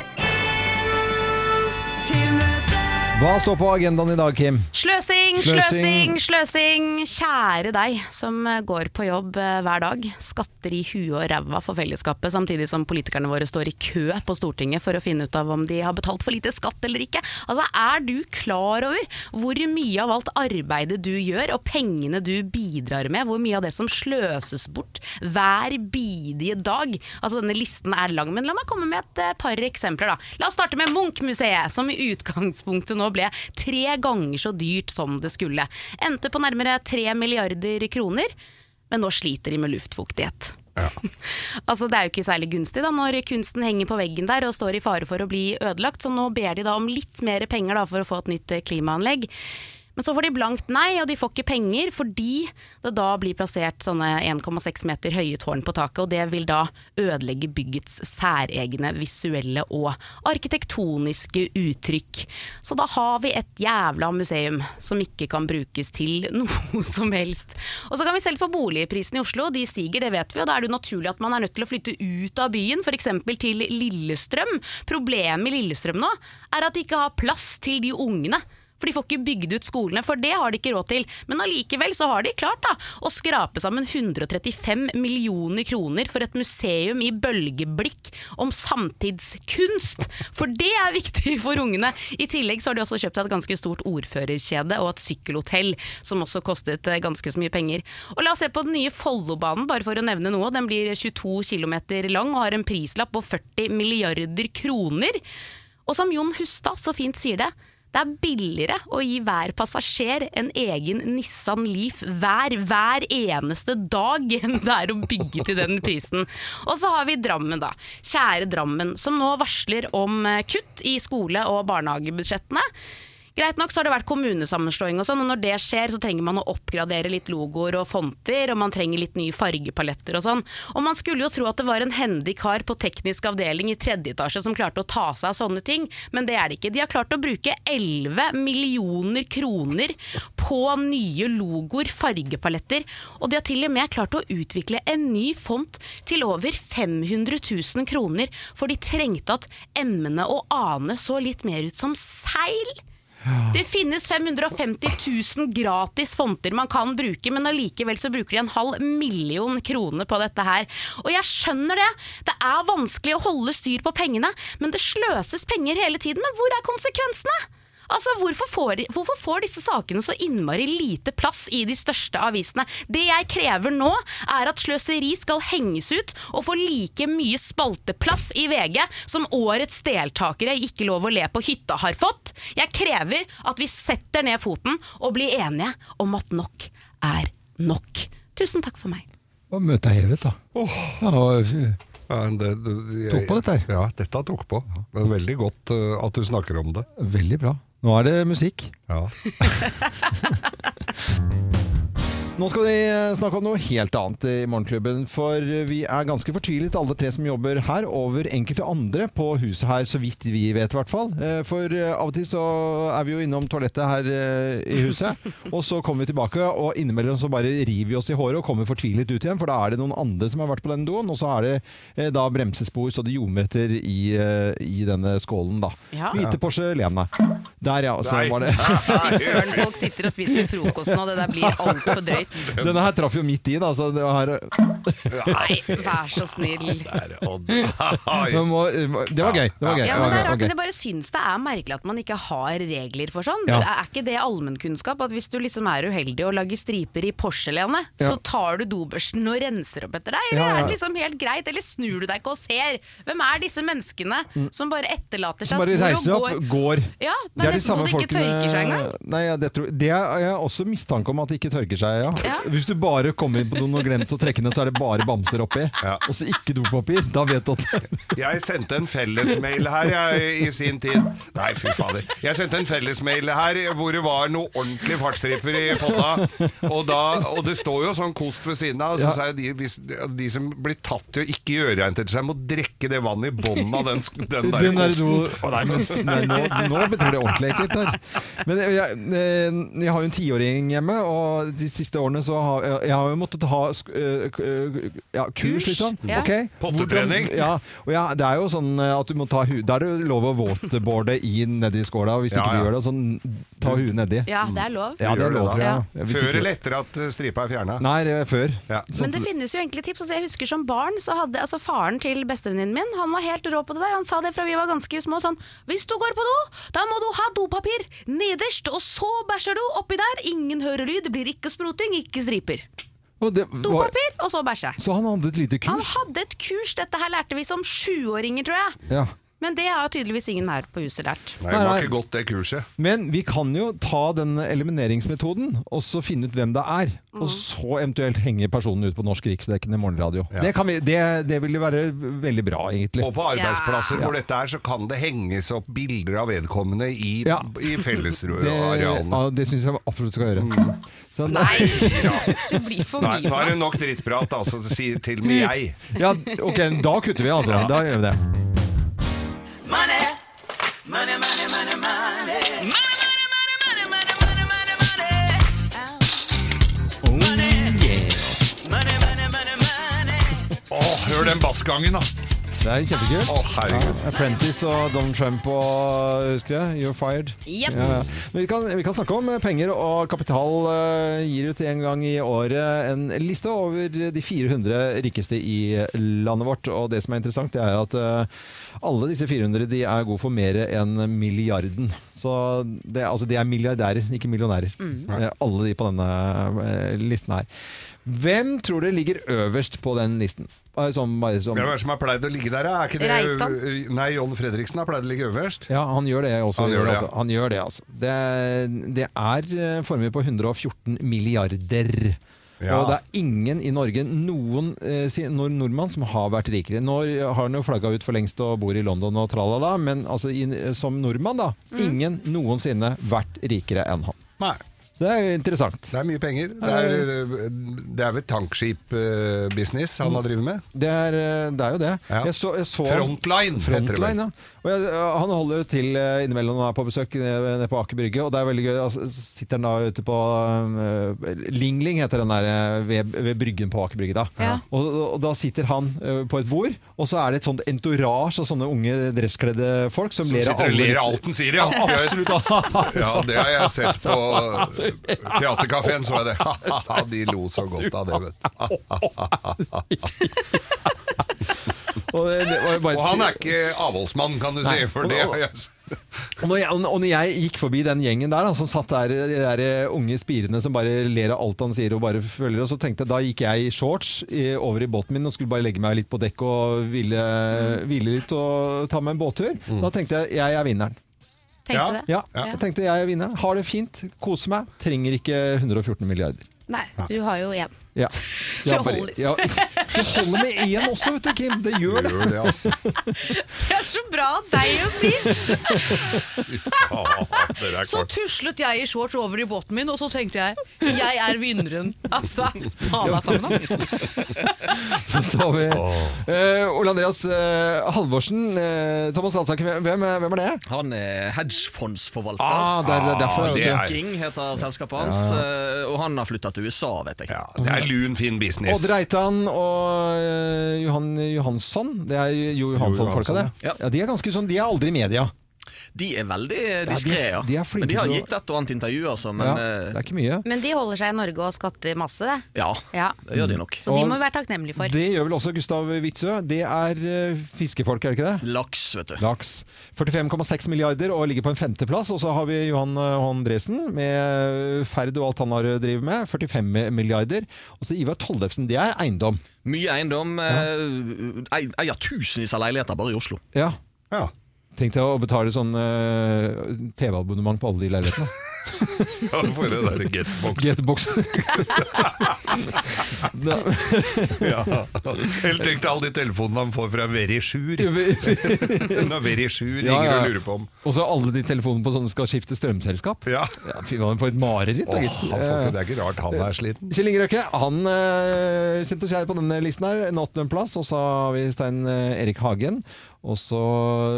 Hva står på agendaen i dag, Kim?
Sløsing,
Sløsing.
sløsing. Kjære deg som eh, går på jobb eh, hver dag. Skatter i huet og ræva for fellesskapet, samtidig som politikerne våre står i kø på Stortinget for å finne ut av om de har betalt for lite skatt eller ikke. Altså, Er du klar over hvor mye av alt arbeidet du gjør og pengene du bidrar med, hvor mye av det som sløses bort hver bidige dag? Altså Denne listen er lang, men la meg komme med et eh, par eksempler. da. La oss starte med Munch-museet, som i utgangspunktet nå ble tre ganger så dyrt som det skulle. Endte på nærmere tre milliarder kroner, men nå sliter de med luftfuktighet. altså Det er jo ikke særlig gunstig da når kunsten henger på veggen der og står i fare for å bli ødelagt, så nå ber de da om litt mer penger da for å få et nytt klimaanlegg. Men så får de blankt nei, og de får ikke penger fordi det da blir plassert sånne 1,6 meter høye tårn på taket, og det vil da ødelegge byggets særegne visuelle og arkitektoniske uttrykk. Så da har vi et jævla museum som ikke kan brukes til noe som helst. Og så kan vi selv få boligprisene i Oslo, de stiger, det vet vi, og da er det naturlig at man er nødt til å flytte ut av byen, f.eks. til Lillestrøm. Problemet i Lillestrøm nå er at de ikke har plass til de ungene. For de får ikke bygd ut skolene, for det har de ikke råd til. Men allikevel så har de klart da, å skrape sammen 135 millioner kroner for et museum i bølgeblikk om samtidskunst. For det er viktig for ungene. I tillegg så har de også kjøpt et ganske stort ordførerkjede og et sykkelhotell, som også kostet eh, ganske så mye penger. Og la oss se på den nye Follobanen, bare for å nevne noe. Den blir 22 km lang og har en prislapp på 40 milliarder kroner. Og som Jon Hustad så fint sier det, det er billigere å gi hver passasjer en egen Nissan Leaf hver, hver eneste dag enn det er å bygge til den prisen. Og så har vi Drammen, da. Kjære Drammen, som nå varsler om eh, kutt i skole- og barnehagebudsjettene. Greit nok så har det vært kommunesammenslåing og sånn, og når det skjer så trenger man å oppgradere litt logoer og fonter, og man trenger litt nye fargepaletter og sånn. Og man skulle jo tro at det var en hendig kar på teknisk avdeling i tredje etasje som klarte å ta seg av sånne ting, men det er det ikke. De har klart å bruke 11 millioner kroner på nye logoer, fargepaletter, og de har til og med klart å utvikle en ny font til over 500 000 kroner, for de trengte at M-ene og A-ene så litt mer ut som seil. Det finnes 550 000 gratis fonter man kan bruke, men allikevel så bruker de en halv million kroner på dette her. Og jeg skjønner det, det er vanskelig å holde styr på pengene, men det sløses penger hele tiden. Men hvor er konsekvensene? Altså, hvorfor får, hvorfor får disse sakene så innmari lite plass i de største avisene? Det jeg krever nå, er at sløseri skal henges ut og få like mye spalteplass i VG som årets deltakere i Ikke lov å le på hytta har fått. Jeg krever at vi setter ned foten og blir enige om at nok er nok. Tusen takk for meg.
Og møtet er hevet, da. Ja, og,
Ja, det, det, jeg,
Tok på dette her.
Ja, dette tok på. Men veldig godt uh, at du snakker om det.
veldig bra. Nå er det musikk.
Ja.
Nå skal vi snakke om noe helt annet i Morgenklubben. For vi er ganske fortvilet, alle tre som jobber her, over enkelte andre på huset her, så vidt vi vet i hvert fall. Eh, For eh, av og til så er vi jo innom toalettet her eh, i huset, og så kommer vi tilbake, og innimellom så bare river vi oss i håret og kommer fortvilet ut igjen, for da er det noen andre som har vært på den doen, og så er det eh, da bremsespor så det ljomer etter i, eh, i denne skålen, da.
Ja.
Hvite porselenet. Der, ja. Så
Nei.
var det.
Fy søren, folk sitter og spiser frokost nå, det der blir altfor drøyt.
Denne her traff jo midt i, da. Så det var,
Nei, vær så snill.
Der,
må, det var gøy. Det var gøy.
Ja, men det er rart, men jeg bare syns det er merkelig at man ikke har regler for sånn.
Ja.
Er ikke det allmennkunnskap at hvis du liksom er uheldig og lager striper i porselenet,
Ja.
så tar du dobørsten og renser opp etter deg? Eller
Ja, ja.
er det liksom helt greit? Eller snur du deg ikke og ser? Hvem er disse menneskene som bare etterlater seg
bare
spor
reiser
og
opp,
går?
går.
Ja, det er nesten så det ikke tørker seg engang.
Nei, ja, det, tror, det er jeg også mistanke om at det ikke tørker seg. Ja.
Ja.
Hvis du bare kommer inn på doen og glemt å trekke ned, så er det bare bamser oppi.
Ja.
Og så ikke dopapir. Da vet du at
Jeg sendte en fellesmail her jeg, i sin tid. Nei, fy fader. Jeg sendte en fellesmail her hvor det var noe ordentlig fartsstriper i potta. Og, da, og det står jo sånn kost ved siden av. Og så
Ja.
sa jeg de, hvis, de som blir tatt til å ikke gjøre rent etter seg, må drikke det vannet i bånnen av den, den der
Den der
kosten.
do Å, nei, men, nei, nå, nå betyr det ordentlig ekkelt her. Men jeg, jeg, eh, jeg har jo en tiåring hjemme, og de siste årene så har jeg, jeg har jo måttet ha sk- øh, øh, ja, kurs,
Kurs,
liksom.
ja.
Okay.
Pottetrening.
Ja, ja, det er jo sånn eh, at du må ta hu Da er det lov å waterboarde i nedi skåla, hvis
Ja,
ikke du
ja.
gjør det, så ta huet nedi.
Ja, det er lov.
Ja, det er lov, tror jeg.
Før eller etter at eh, stripa er fjerna?
Nei, det er før.
Ja.
Sånn
Men det finnes jo egentlig tips. Altså, jeg husker Som barn så hadde altså faren til bestevenninnen min Han var helt rå på det der. Han sa det fra vi var ganske små. Sånn Hvis du går på do, da må du ha dopapir nederst, og så bæsjer du oppi der. Ingen hører lyd, det blir ikke spruting, ikke striper.
og det var-
Dopapir, og så bæsje.
Så han hadde et lite
Han
kurs?
hadde et kurs, dette her lærte vi som sjuåringer, tror jeg.
Ja.
Men det har tydeligvis ingen her på huset lært.
Nei, det var ikke godt, det kurset.
Men vi kan jo ta den elimineringsmetoden og så finne ut hvem det er. Og så eventuelt henge personen ut på Norsk Riksdekkende morgenradio.
Ja.
Det, kan vi, det, det ville være veldig bra, egentlig.
Og på arbeidsplasser
Ja.
hvor dette er, så kan det henges opp bilder av vedkommende i,
Ja.
i
Det,
fellesarealene.
ja, det syns jeg absolutt skal gjøre. Så,
Nei, det blir for mye
nå er det nok drittprat, altså. Si til og med jeg.
Ja, ok, da kutter vi, altså. Da gjør vi det.
Åh, hør den bassgangen, da!
Det er kjempekult.
Å, herregud.
Ja, Apprentice og Donald Trump og husker jeg, You're Fired.
Yep.
Ja, ja. Men vi kan, vi kan snakke om penger, og Kapital eh, gir ut en gang i året en liste over de 400 rikeste i landet vårt. Og det som er interessant, det er at eh, alle disse 400 de er gode for mer enn milliarden. Så det, altså, de er milliardærer, ikke millionærer. Eh, Alle de på denne eh, listen her. Hvem tror dere ligger øverst på den listen? Sånn, bare sånn.
Hvem er det som har pleid å ligge der? da? Er ikke det
Reitan.
Nei, John Fredriksen har pleid å ligge øverst.
Ja, han gjør det også.
Han gjør det,
altså. han gjør det, altså. Det, det er formuer på 114 milliarder.
Ja.
Og det er ingen i Norge, noen eh, nord nordmann, som har vært rikere. Nå har han jo flagga ut for lengst og bor i London og tralala, men altså, i, som nordmann, da. Ingen noensinne vært rikere enn han.
Nei.
Så det er jo interessant.
Det er mye penger. Det er, det er vel tankskip-business han har drevet med?
Det er, eh, det er jo det.
Ja.
Jeg så, jeg så
Frontline, heter det vel.
Jeg, han holder jo til eh, innimellom når han er på besøk nede nede på Aker Brygge, og det er veldig gøy. Altså, sitter han da ute på uh, Lingling, heter den der eh, ved, ved bryggen på Aker Brygge. da.
Ja.
Og, og da sitter han uh, på et bord, og så er det et sånt entourage av sånne unge dresskledde folk som,
Som
ler av
sitter og
alle
ler av alt han sier, ja.
Absolutt.
Ja, det har jeg sett på Theatercaféen, så jeg det. De lo så godt av det, vet du.
Og, det, var jo bare
Og han er ikke avholdsmann, kan du si, for det
Og- Og når, jeg, og når jeg gikk forbi den gjengen der, da, som satt der, de der unge spirene som bare ler av alt han sier og bare følger, og så tenkte jeg, da gikk jeg i shorts i, over i båten min og skulle bare legge meg litt på dekk og hvile, hvile litt og ta meg en båttur. Da tenkte jeg, jeg er vinneren.
Tenkte
Ja.
du det?
Ja, jeg tenkte jeg er vinneren. Har det fint, koser meg, trenger ikke 114 milliarder.
Nei, du har jo én.
Ja.
Det
Ja,
holder.
ja. Det holder med én også, vet du, Kim. Det gjør det.
Gjør det, altså.
Det er så bra av deg å si! Så tuslet jeg i shorts over i båten min, og så tenkte jeg jeg er vinneren. Altså, ta deg sammen. da.
Så har vi uh, Ole Andreas uh, Halvorsen. Uh, Thomas Hansak, hvem, hvem er det?
Han er hedgefondsforvalter.
Ah, der, er derfor.
Ah, det er-
King heter selskapet hans, og han har flytta til USA, vet jeg.
Ja, det er lun, fin business.
Odd Reitan og eh, Johan Johansson. Det er Jo Johansson-folka, det.
Ja.
Ja, de er ganske sånn, de er aldri i media.
De er veldig
de-
diskré, ja.
de de
Men de har gitt et og annet intervju, altså. Men
Ja,
eh,
det er ikke mye.
Men de holder seg i Norge og skatter masse, det.
ja,
Ja.
det gjør de nok.
Så de må vi være takknemlige for.
Det gjør vel også Gustav Witzøe. Det er eh, fiskefolk, er det ikke det?
Laks, vet du.
Laks. 45,6 milliarder og ligger på en femteplass. Og så har vi Johan Håndresen med ferd og alt han har drevet med. 45 milliarder. Og så Ivar Tollefsen. Det er eiendom.
Mye eiendom. Ja. ei- Eier tusenvis av leiligheter bare i Oslo.
Ja.
Ja.
Tenk deg å betale sånn uh, TV-abonnement på alle de leilighetene.
Ja, for det der getbox.
Getbox.
Ja. Eller tenk deg alle de telefonene han får fra Verisjur. Ringer
Ja, ja.
og lurer på om
Og så alle de telefonene på sånne skal skifte strømselskap.
Ja.
Ja, fy faen, for et mareritt, da, gitt. Eh,
det er ikke rart han er sliten.
Kjell Inge Røkke han uh, sendte oss her på denne listen her, en åttendeplass. Og så har vi Stein eh, Erik Hagen. Og så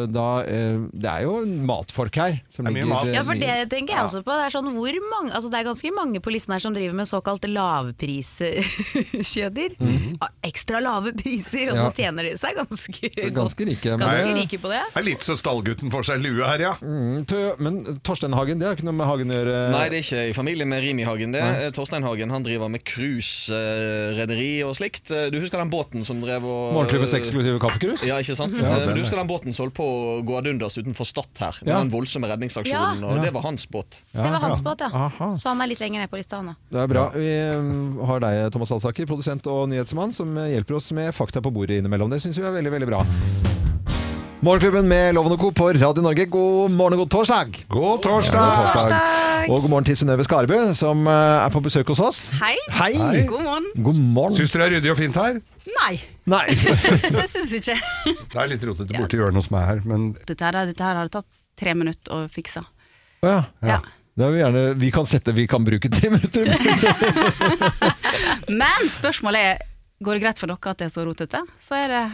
da eh, Det er jo matfolk her. Som
Det er mye
ligger,
mat.
eh,
Ja, for det tenker jeg også på. Det er, sånn, hvor mange, altså det er ganske mange på listen her som driver med såkalte lavpriskjeder. Ja, Ekstra lave priser, og så. Tjener de seg ganske,
Ganske rike.
ganske rike på det.
Det er litt så stallgutten får seg lue her, ja.
Mm, tø- Men Torstein Hagen, det har ikke noe med Hagen å gjøre?
Nei, det er ikke i familie med Rimi Hagen. det Nei. Torstein Hagen han driver med cruiserederi og slikt. Eh, Du husker den båten som drev og
Morgenklubbens eksklusive kaffekrus?
Ja, ikke sant?
Ja,
Eh, du
er-
husker den båten som holdt på å gå ad undas utenfor Stad her, med
Ja.
den voldsomme redningsaksjonen,
Ja.
og det var hans båt.
Det var hans båt, ja.
Aha.
Så han er litt lenger ned på lista, nå.
Det er bra. Vi mm, har deg, Thomas Alsaker, produsent og nyhetsmann, som hjelper oss med fakta på bordet innimellom. Det syns vi er veldig, veldig bra. Morgenklubben med Loven og Co. på Radio Norge, god morgen og god torsdag!
God torsdag!
God torsdag. Og god morgen til Synnøve Skarbø, som eh, er på besøk hos oss.
Hei.
Hei!
God morgen.
God morgen.
Syns du det er ryddig og fint her?
Nei,
Nei.
det syns jeg ikke.
Det er litt rotete borti hjørnet hos meg her, men
Dette her, dette her har det tatt tre minutter å fikse.
Å ja.
Ja.
Det er vi gjerne Vi kan sette Vi kan bruke tre minutter.
Men spørsmålet er Går det greit for dere at det er så rotete? Så er det,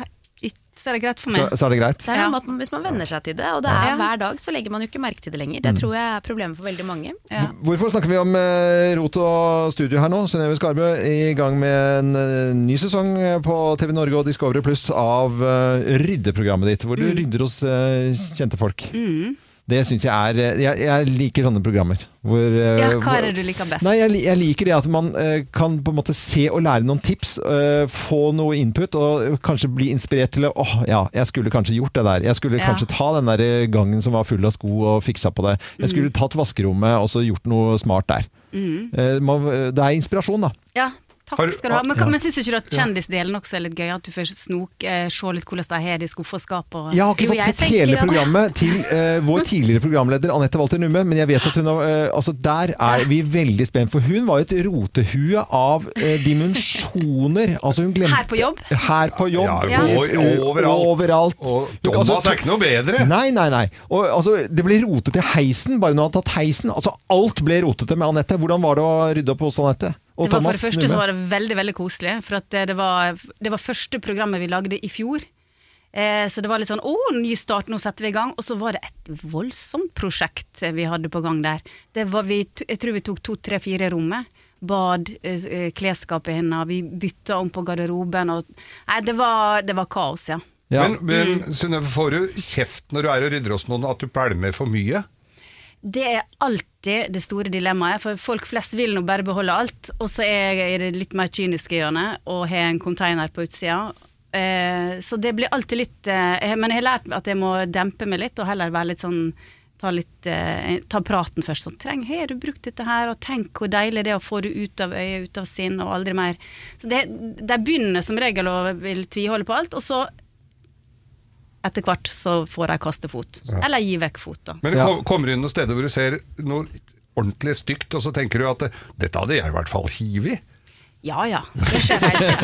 så er det greit for meg.
så er det greit.
Det er noe med at man- Hvis man venner seg til det, og det er
Ja.
hver dag, så legger man jo ikke merke til det lenger.
Mm.
Det tror jeg er problemet for veldig mange.
Ja.
Hvorfor snakker vi om eh, rot og studio her nå? Synnøve Skarbø i gang med en eh, ny sesong på TV Norge og Discovery Pluss av eh, ryddeprogrammet ditt, hvor du rydder hos eh, kjente folk. Det syns jeg er eh, jeg, jeg liker sånne programmer. Hvor, eh,
Ja, hva er det du liker best?
Nei, jeg, jeg liker det at man eh, kan på en måte se og lære noen tips, få noe input, og kanskje bli inspirert til å åh, ja, jeg skulle kanskje gjort det der. Jeg skulle
Ja.
kanskje ta den der gangen som var full av sko og fiksa på det. Jeg
Mm.
skulle tatt vaskerommet og så gjort noe smart der. Mm. det er inspirasjon, da.
Ja, takk skal du ha. Men,
Ja.
men syns du ikke at kjendisdelen også er litt gøy? At du får snoke, eh, se litt hvordan de har det i skuffeskapet?
Jeg har ikke
Jo,
fått sett hele programmet til eh, vår tidligere programleder Anette Walter Numme, men jeg vet at hun har eh, Altså, der er vi veldig spent, for hun var jo et rotehue av eh, dimensjoner. Altså, hun glemte
Her på jobb?
Her på jobb.
Ja,
ja.
over- overalt.
overalt.
Og
Du-
Thomas
altså,
er ikke noe bedre.
Nei, nei, nei. Og, altså, det ble rotete i heisen, bare hun hadde tatt heisen. Altså, alt ble rotete med Anette. Hvordan var det å rydde opp hos Anette? Og
Det var for det første så var det veldig veldig koselig, for at det, det, var, det var første programmet vi lagde i fjor. Eh, så det var litt sånn 'Å, ny start, nå setter vi i gang'. Og så var det et voldsomt prosjekt vi hadde på gang der. Det var vi, jeg tror vi tok to, tre, fire rommet. Bad, eh, eh, klesskapet hennes, vi bytta om på garderoben og Nei, det var, det var kaos, ja.
Ja.
Men, men Synnøve, får du kjeft når du er og rydder hos noen at du pælmer for mye?
Det er alltid det store dilemmaet, for folk flest vil nå bare beholde alt. Og så er er det litt mer kyniske hjørnet og har en container på utsida. Eh, så det blir alltid litt eh, Men jeg har lært at jeg må dempe meg litt, og heller være litt sånn Ta, litt, eh, ta praten først. Sånn, Treng, har du brukt dette her? Og tenk hvor deilig det er å få det ut av øyet, ut av sinn, og aldri mer. Så det, De begynner som regel å vil tviholde på alt, og så etter hvert så får jeg kaste fot. Eller gi vekk fot, da.
Men det kom- kommer inn noen steder hvor du ser noe ordentlig stygt, og så tenker du at dette hadde jeg i hvert fall hivet i.
Ja ja, det skjer hele.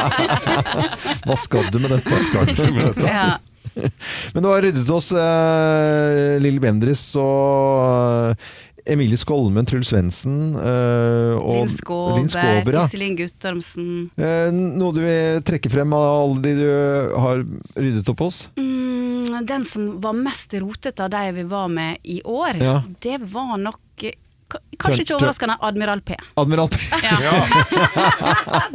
Hva skal du med dette? Skal du med dette?
Ja.
Men du har ryddet oss eh, Lille Bendris og eh, Emilie Skolmen, Truls Svendsen eh,
Linn Skåber, Iselin Guttormsen.
Eh, noe du vil trekke frem av alle de du har ryddet opp hos?
Mm, den som var mest rotete av de vi var med i år,
Ja.
det var nok Kanskje ikke overraskende Admiral P.
Admiral P.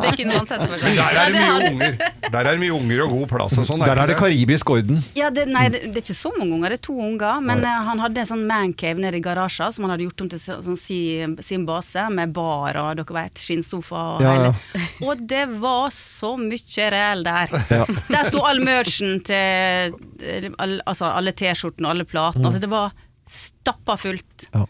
Det kunne man sette for seg.
Der er det
Ja,
mye unger Der er det mye unger og god plass og sånn.
Der er det karibisk orden.
Ja, det, nei, det, det er ikke så mange unger, det er to unger. Men nei. han hadde en sånn mancave nede i garasjen som han hadde gjort om til sånn, sin, sin base, med bar og dere vet, skinnsofa og
Ja,
hele. Og det var så mye reell der.
Ja.
Der sto all merchen til eh, all, Altså alle T-skjortene og alle platene. Altså, det var stappa fullt.
Ja.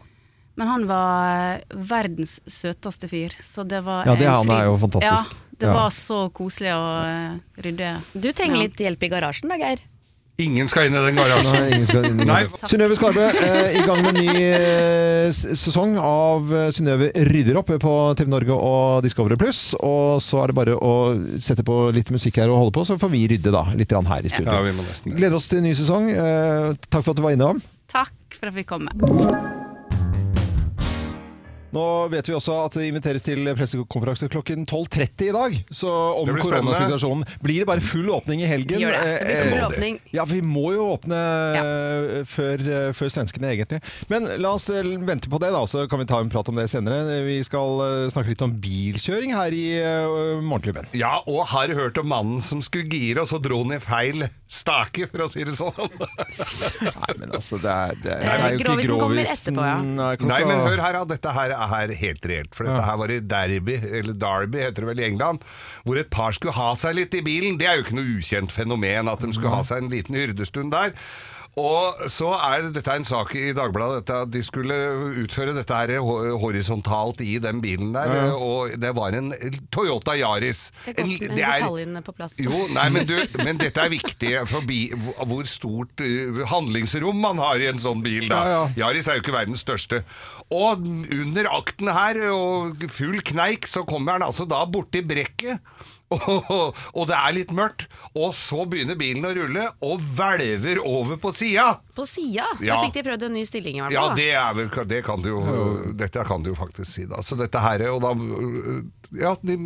Men han var eh, verdens søteste fyr, så det var
Ja, det er han er jo fantastisk.
Ja, det
Ja.
var så koselig å uh, rydde.
Du trenger
Ja.
litt hjelp i garasjen da, Geir.
Ingen skal inn i den garasjen.
Nei. Synnøve Skarbø, eh, i gang med ny eh, sesong av Synnøve rydder opp på TV Norge og Discovery Pluss. Og så er det bare å sette på litt musikk her og holde på, så får vi rydde da, litt grann her i studio.
Ja, vi må nesten det.
Gleder oss til ny sesong. Eh, takk for at du var innom.
Takk for at vi kom med.
Nå vet vi også at det inviteres til pressekonferanse klokken 12.30 i dag. Så om
blir spennende.
koronasituasjonen Blir det bare full åpning i helgen?
Gjør det. Det blir
Eh,
full
eh,
åpning.
Ja, vi må jo åpne eh, før, eh, før svenskene, egentlig. Men la oss eh, vente på det, da, så kan vi ta en prat om det senere. Vi skal eh, snakke litt om bilkjøring her i eh, Morgenklubben.
Ja, og har hørt om mannen som skulle gire, og så dro han i feil stake, for å si det sånn?
Nei, men altså, det er, det,
Det er
jo ikke
grovisen kommer etterpå, ja.
er klokka-
Nei, men hør her, da. Dette her er helt reelt. For dette her var i Derby, eller Derby heter det vel i England, hvor et par skulle ha seg litt i bilen. Det er jo ikke noe ukjent fenomen at de skulle ha seg en liten hyrdestund der. Og så er dette en sak i Dagbladet dette, at de skulle utføre dette her horisontalt i den bilen der, og det var en Toyota Yaris.
Det er
Det er-
detaljene på plass.
jo, nei, men, du, men dette er viktig forbi hvor- stort uh, handlingsrom man har i en sånn bil. Da.
Ja,
Yaris er jo ikke verdens største. Og under akten her, og full kneik, så kommer han altså da borti brekket. Og, og det er litt mørkt, og så begynner bilen å rulle og hvelver over på sida.
På sida?
Ja.
Da fikk de prøvd en ny stilling i hvert
Ja,
fall. Ja,
det, er vel, det kan du jo Dette kan du jo faktisk si, da. Så dette her Og da Ja, de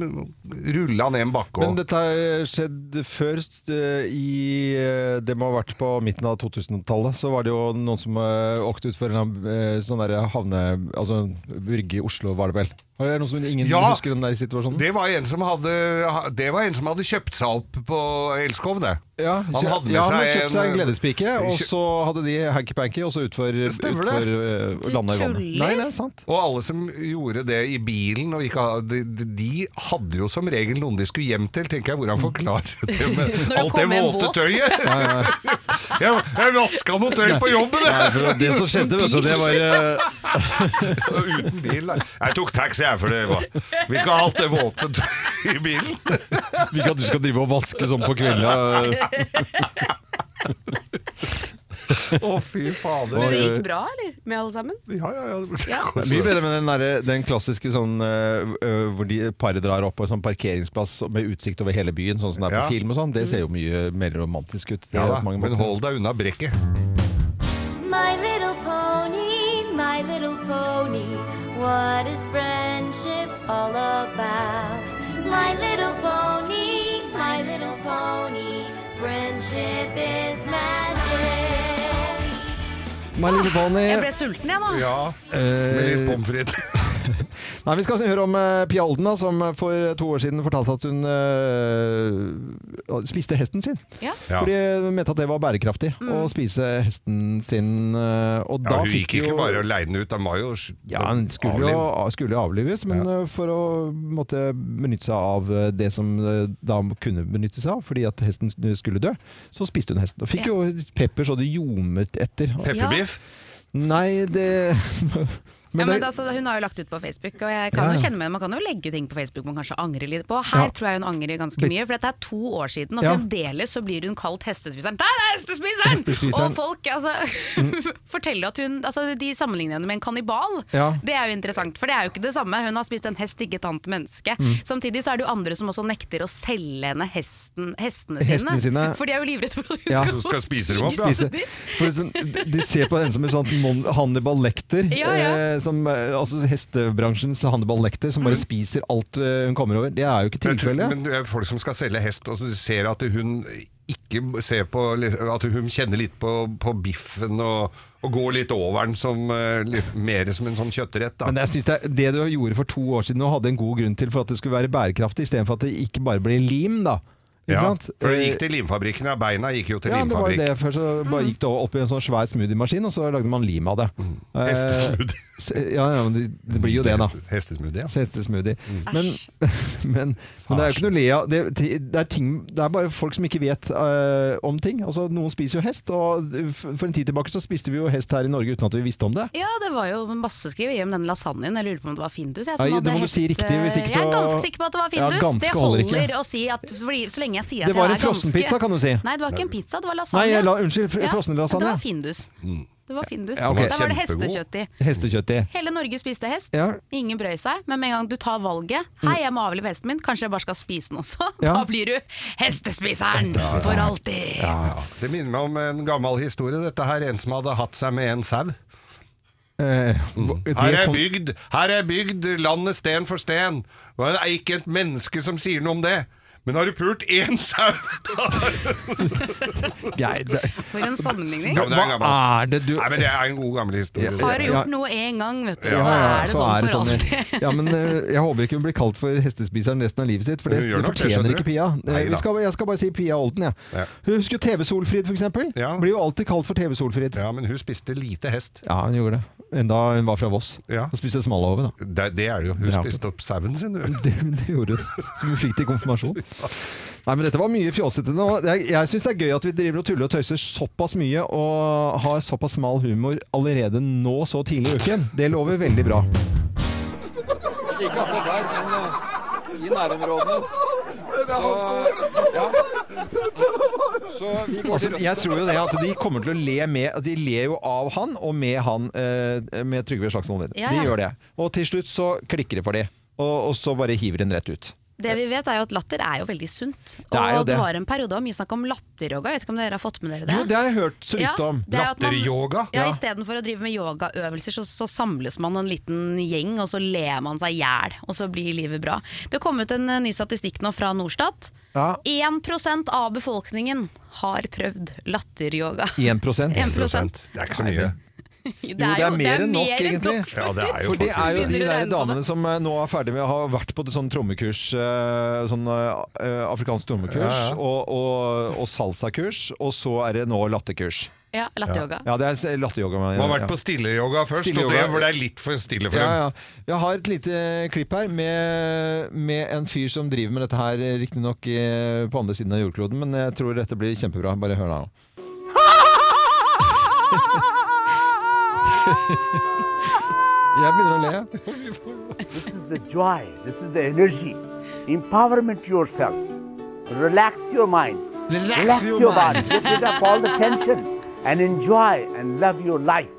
rulla ned en bakke og
Men dette har skjedd før eh, i eh, Det må ha vært på midten av 2000-tallet. Så var det jo noen som uh, åkte utfor en sånn der havne... Altså brygge i Oslo, var det vel. Er det noen som ingen
Ja.
husker den der situasjonen?
Det var en som hadde Det var en som hadde kjøpt seg opp på Elskov, det.
ja,
Han hadde med
ja, han
seg
hadde kjøpt seg en
en-
gledespike, og
Kjø-
så hadde de hanky-panky, og så utfor, utfor uh, landa i vannet. Nei, det er sant.
Og alle som gjorde det i bilen, og ikke, ha- de, de- de hadde jo som regel noen de skulle hjem til. Tenker jeg, Hvordan forklarer det med alt det
våte tøyet?
våte
båt.
Jeg, jeg vaska noe tøy på jobben!
Nei, for det som skjedde, vet du, det var eh,
Uten bil. nei. Jeg tok taxi, jeg, for det var Vi ikke ha alt det våte tøyet i bilen.
Ikke at du skal drive og vaske sånn på kvelda.
Å, fy fader.
Men det gikk bra, eller? Med alle sammen?
Ja, ja, ja.
Ja.
Det er mye bedre med den, der, den klassiske sånn øh, hvor de paret drar opp på en sånn parkeringsplass med utsikt over hele byen, sånn som det er på
Ja.
film og sånn. Det ser jo mye mer romantisk ut.
Ja da,
mange
men hold deg unna brekket.
My little pony, my little pony, what is friendship all about? My little pony, My Little Pony.
Jeg ble sulten, jeg nå.
Ja, med
Eh,
litt pommes frites.
Nei, Vi skal høre om uh, Pia Olden, da, som for to år siden fortalte at hun uh, spiste hesten sin.
Ja.
Ja.
Fordi hun mente at det var bærekraftig å spise hesten sin. eh, og
Ja,
da
hun
fikk
gikk ikke bare og leide den ut, den var jo
Ja, den skulle jo, skulle jo avlives, men eh, for å måtte benytte seg av eh, det som eh, da kunne benytte seg av, fordi at hesten skulle dø, så spiste hun hesten. Og fikk
Ja.
jo pepper så det ljomet etter.
Pepperbiff.
Nei, det Men
ja, men
det-
altså, hun har jo lagt ut på Facebook, og jeg kan
Ja,
jo kjenne med Man kan jo legge ut ting på Facebook man kanskje angrer litt på. Her
Ja.
tror jeg hun angrer ganske mye, for dette er to år siden, og
Ja.
fremdeles så blir hun kalt hestespiseren. Der er hestespiseren!
Hestespiseren.
Og folk altså, forteller at hun altså, De sammenligner henne med en kannibal.
Ja.
Det er jo interessant, for det er jo ikke det samme. Hun har spist en hest, ikke et annet menneske.
Mm.
Samtidig så er det jo andre som også nekter å selge henne hesten, hestene, sine,
Hestene sine.
For de er jo livredde for at hun
Ja.
skal,
Skal spise dem opp.
Spise. For sånn, de- de ser på henne som en sånn Hannibal Lekter.
Ja, ja.
Eh, som, eh, altså hestebransjens Hannibal som bare spiser alt eh, hun kommer over. Det er jo ikke tilfellet.
Men det er folk som skal selge hest, og så ser at hun ikke ser på At hun kjenner litt på, på biffen og, og går litt over den som litt, mer som en sånn kjøttrett. Da.
Men jeg synes det, det du gjorde for to år siden og hadde en god grunn til for at det skulle være bærekraftig, istedenfor at det ikke bare blir lim, da.
Ja,
sant?
for det gikk til limfabrikken, ja. Beina gikk jo til
ja, det var det. Før så bare gikk det opp i en sånn svær smoothiemaskin, og så lagde man lim av det. Eh,
Hestesmoothie.
Ja, ja, men det, det blir jo det, da.
Hestesmoothie, ja.
Hestesmoothie. Men, men, men det er jo ikke noe å le av. Det, det, er ting, det er bare folk som ikke vet uh, om ting. Altså, noen spiser jo hest, og for en tid tilbake så spiste vi jo hest her i Norge uten at vi visste om det.
Ja, det var jo masse skriveri om den lasagnen. Jeg lurer på om det var Findus. Jeg, som
Nei, det må du si riktig, hvis ikke så
Jeg er ganske sikker på at det var Findus.
Ja,
det
holder ikke.
å si at fordi, Så lenge jeg sier at
Det var
jeg
en
er ganske
frossenpizza, kan du si.
Nei, det var ikke en pizza, det var lasagne.
Nei, la, unnskyld, frossen
Ja,
frossenlasagne.
Det var Findus. Det var Findus.
Ja, okay.
Der var det hestekjøtt i.
Hestekjøtt i.
Hele Norge spiste hest.
Ja.
Ingen brøy seg. Men med en gang du tar valget Hei, jeg må avlive hesten min. Kanskje jeg bare skal spise den også.
Ja.
Da blir du hestespiseren for alltid.
Ja. Det minner meg om en gammel historie. Dette her en som hadde hatt seg med en sau.
Eh,
Her er bygd, her er bygd landet sten for sten. Det er ikke et menneske som sier noe om det. Men har du pult én sau? da-
For en sammenligning.
Ja, men det er en
Hva
gammel-
er det du
Nei, men Det er en god gammel historie.
Har du gjort noe én gang, vet du,
Ja,
så
ja,
er det
så
sånn
er det
for
sånn.
alltid.
Ja, men eh, Jeg håper ikke hun blir kalt for hestespiseren resten av livet sitt, for det,
Hun gjør
det
nok det,
fortjener
skjønner
ikke
du.
Pia. Eh,
Neida.
Vi skal, jeg skal bare si Pia Olden, jeg.
Ja.
Hun husker TV-Solfrid, f.eks.
Ja.
Blir jo alltid kalt for TV-Solfrid.
Ja, men hun spiste lite hest.
Ja, hun gjorde det. Enda hun var fra Voss.
Ja.
Hun spiste smalahove, da.
Det, det er det jo. Hun
Ja.
spiste opp sauen sin, hun.
Det, det gjorde hun. Som hun fikk til konfirmasjon. Nei, men Dette var mye fjåsete nå. Jeg, jeg syns det er gøy at vi driver og tuller og tøyser såpass mye og har såpass smal humor allerede nå så tidlig i uken. Det lover veldig bra.
Ikke akkurat her, men eh, i nærområdene. Så ja. Så
Altså, jeg tror jo det at de kommer til å le med De ler jo av han og med han eh, med Trygve Slagsvold Vedum.
Ja,
De gjør det. Og til slutt så klikker det for de. Og, og så bare hiver den rett ut.
Det vi vet er jo at latter er jo veldig sunt.
Det er jo
og
det.
det var en periode var mye snakk om latteryoga. Jeg vet ikke om dere har fått med dere det?
Jo, det har jeg hørt så vidt
Ja,
om.
man-
Latteryoga?
Ja,
Ja.
Istedenfor å drive med yogaøvelser, så, så samles man en liten gjeng, og så ler man seg i hjel. Og så blir livet bra. Det kom ut en eh, ny statistikk nå fra Norstat.
Ja.
1% av befolkningen har prøvd latteryoga.
1
1%.
Det er ikke så mye.
Det
Jo, det er mer enn nok,
mer
egentlig.
Ja, det er jo
For det er jo de der damene som eh, nå er ferdig med å ha vært på sånn trommekurs, eh, sånn eh, afrikansk trommekurs,
Ja, ja.
og, og, og salsakurs, og så er det nå latterkurs.
Ja, latteryoga.
Ja, det er latteryoga.
Man har vært på stilleyoga først,
Stilleyoga.
og det hvor det er litt for stille for
Ja,
dem.
ja. Jeg har et lite klipp her med, med en fyr som driver med dette her, riktignok på andre siden av jordkloden, men jeg tror dette blir kjempebra. Bare hør nå. Jeg begynner å le.
This is the joy, this is the energy. Empowerment yourself. Relax your mind.
Relax your
your
mind.
body. Get rid of all the tension and enjoy and love your life.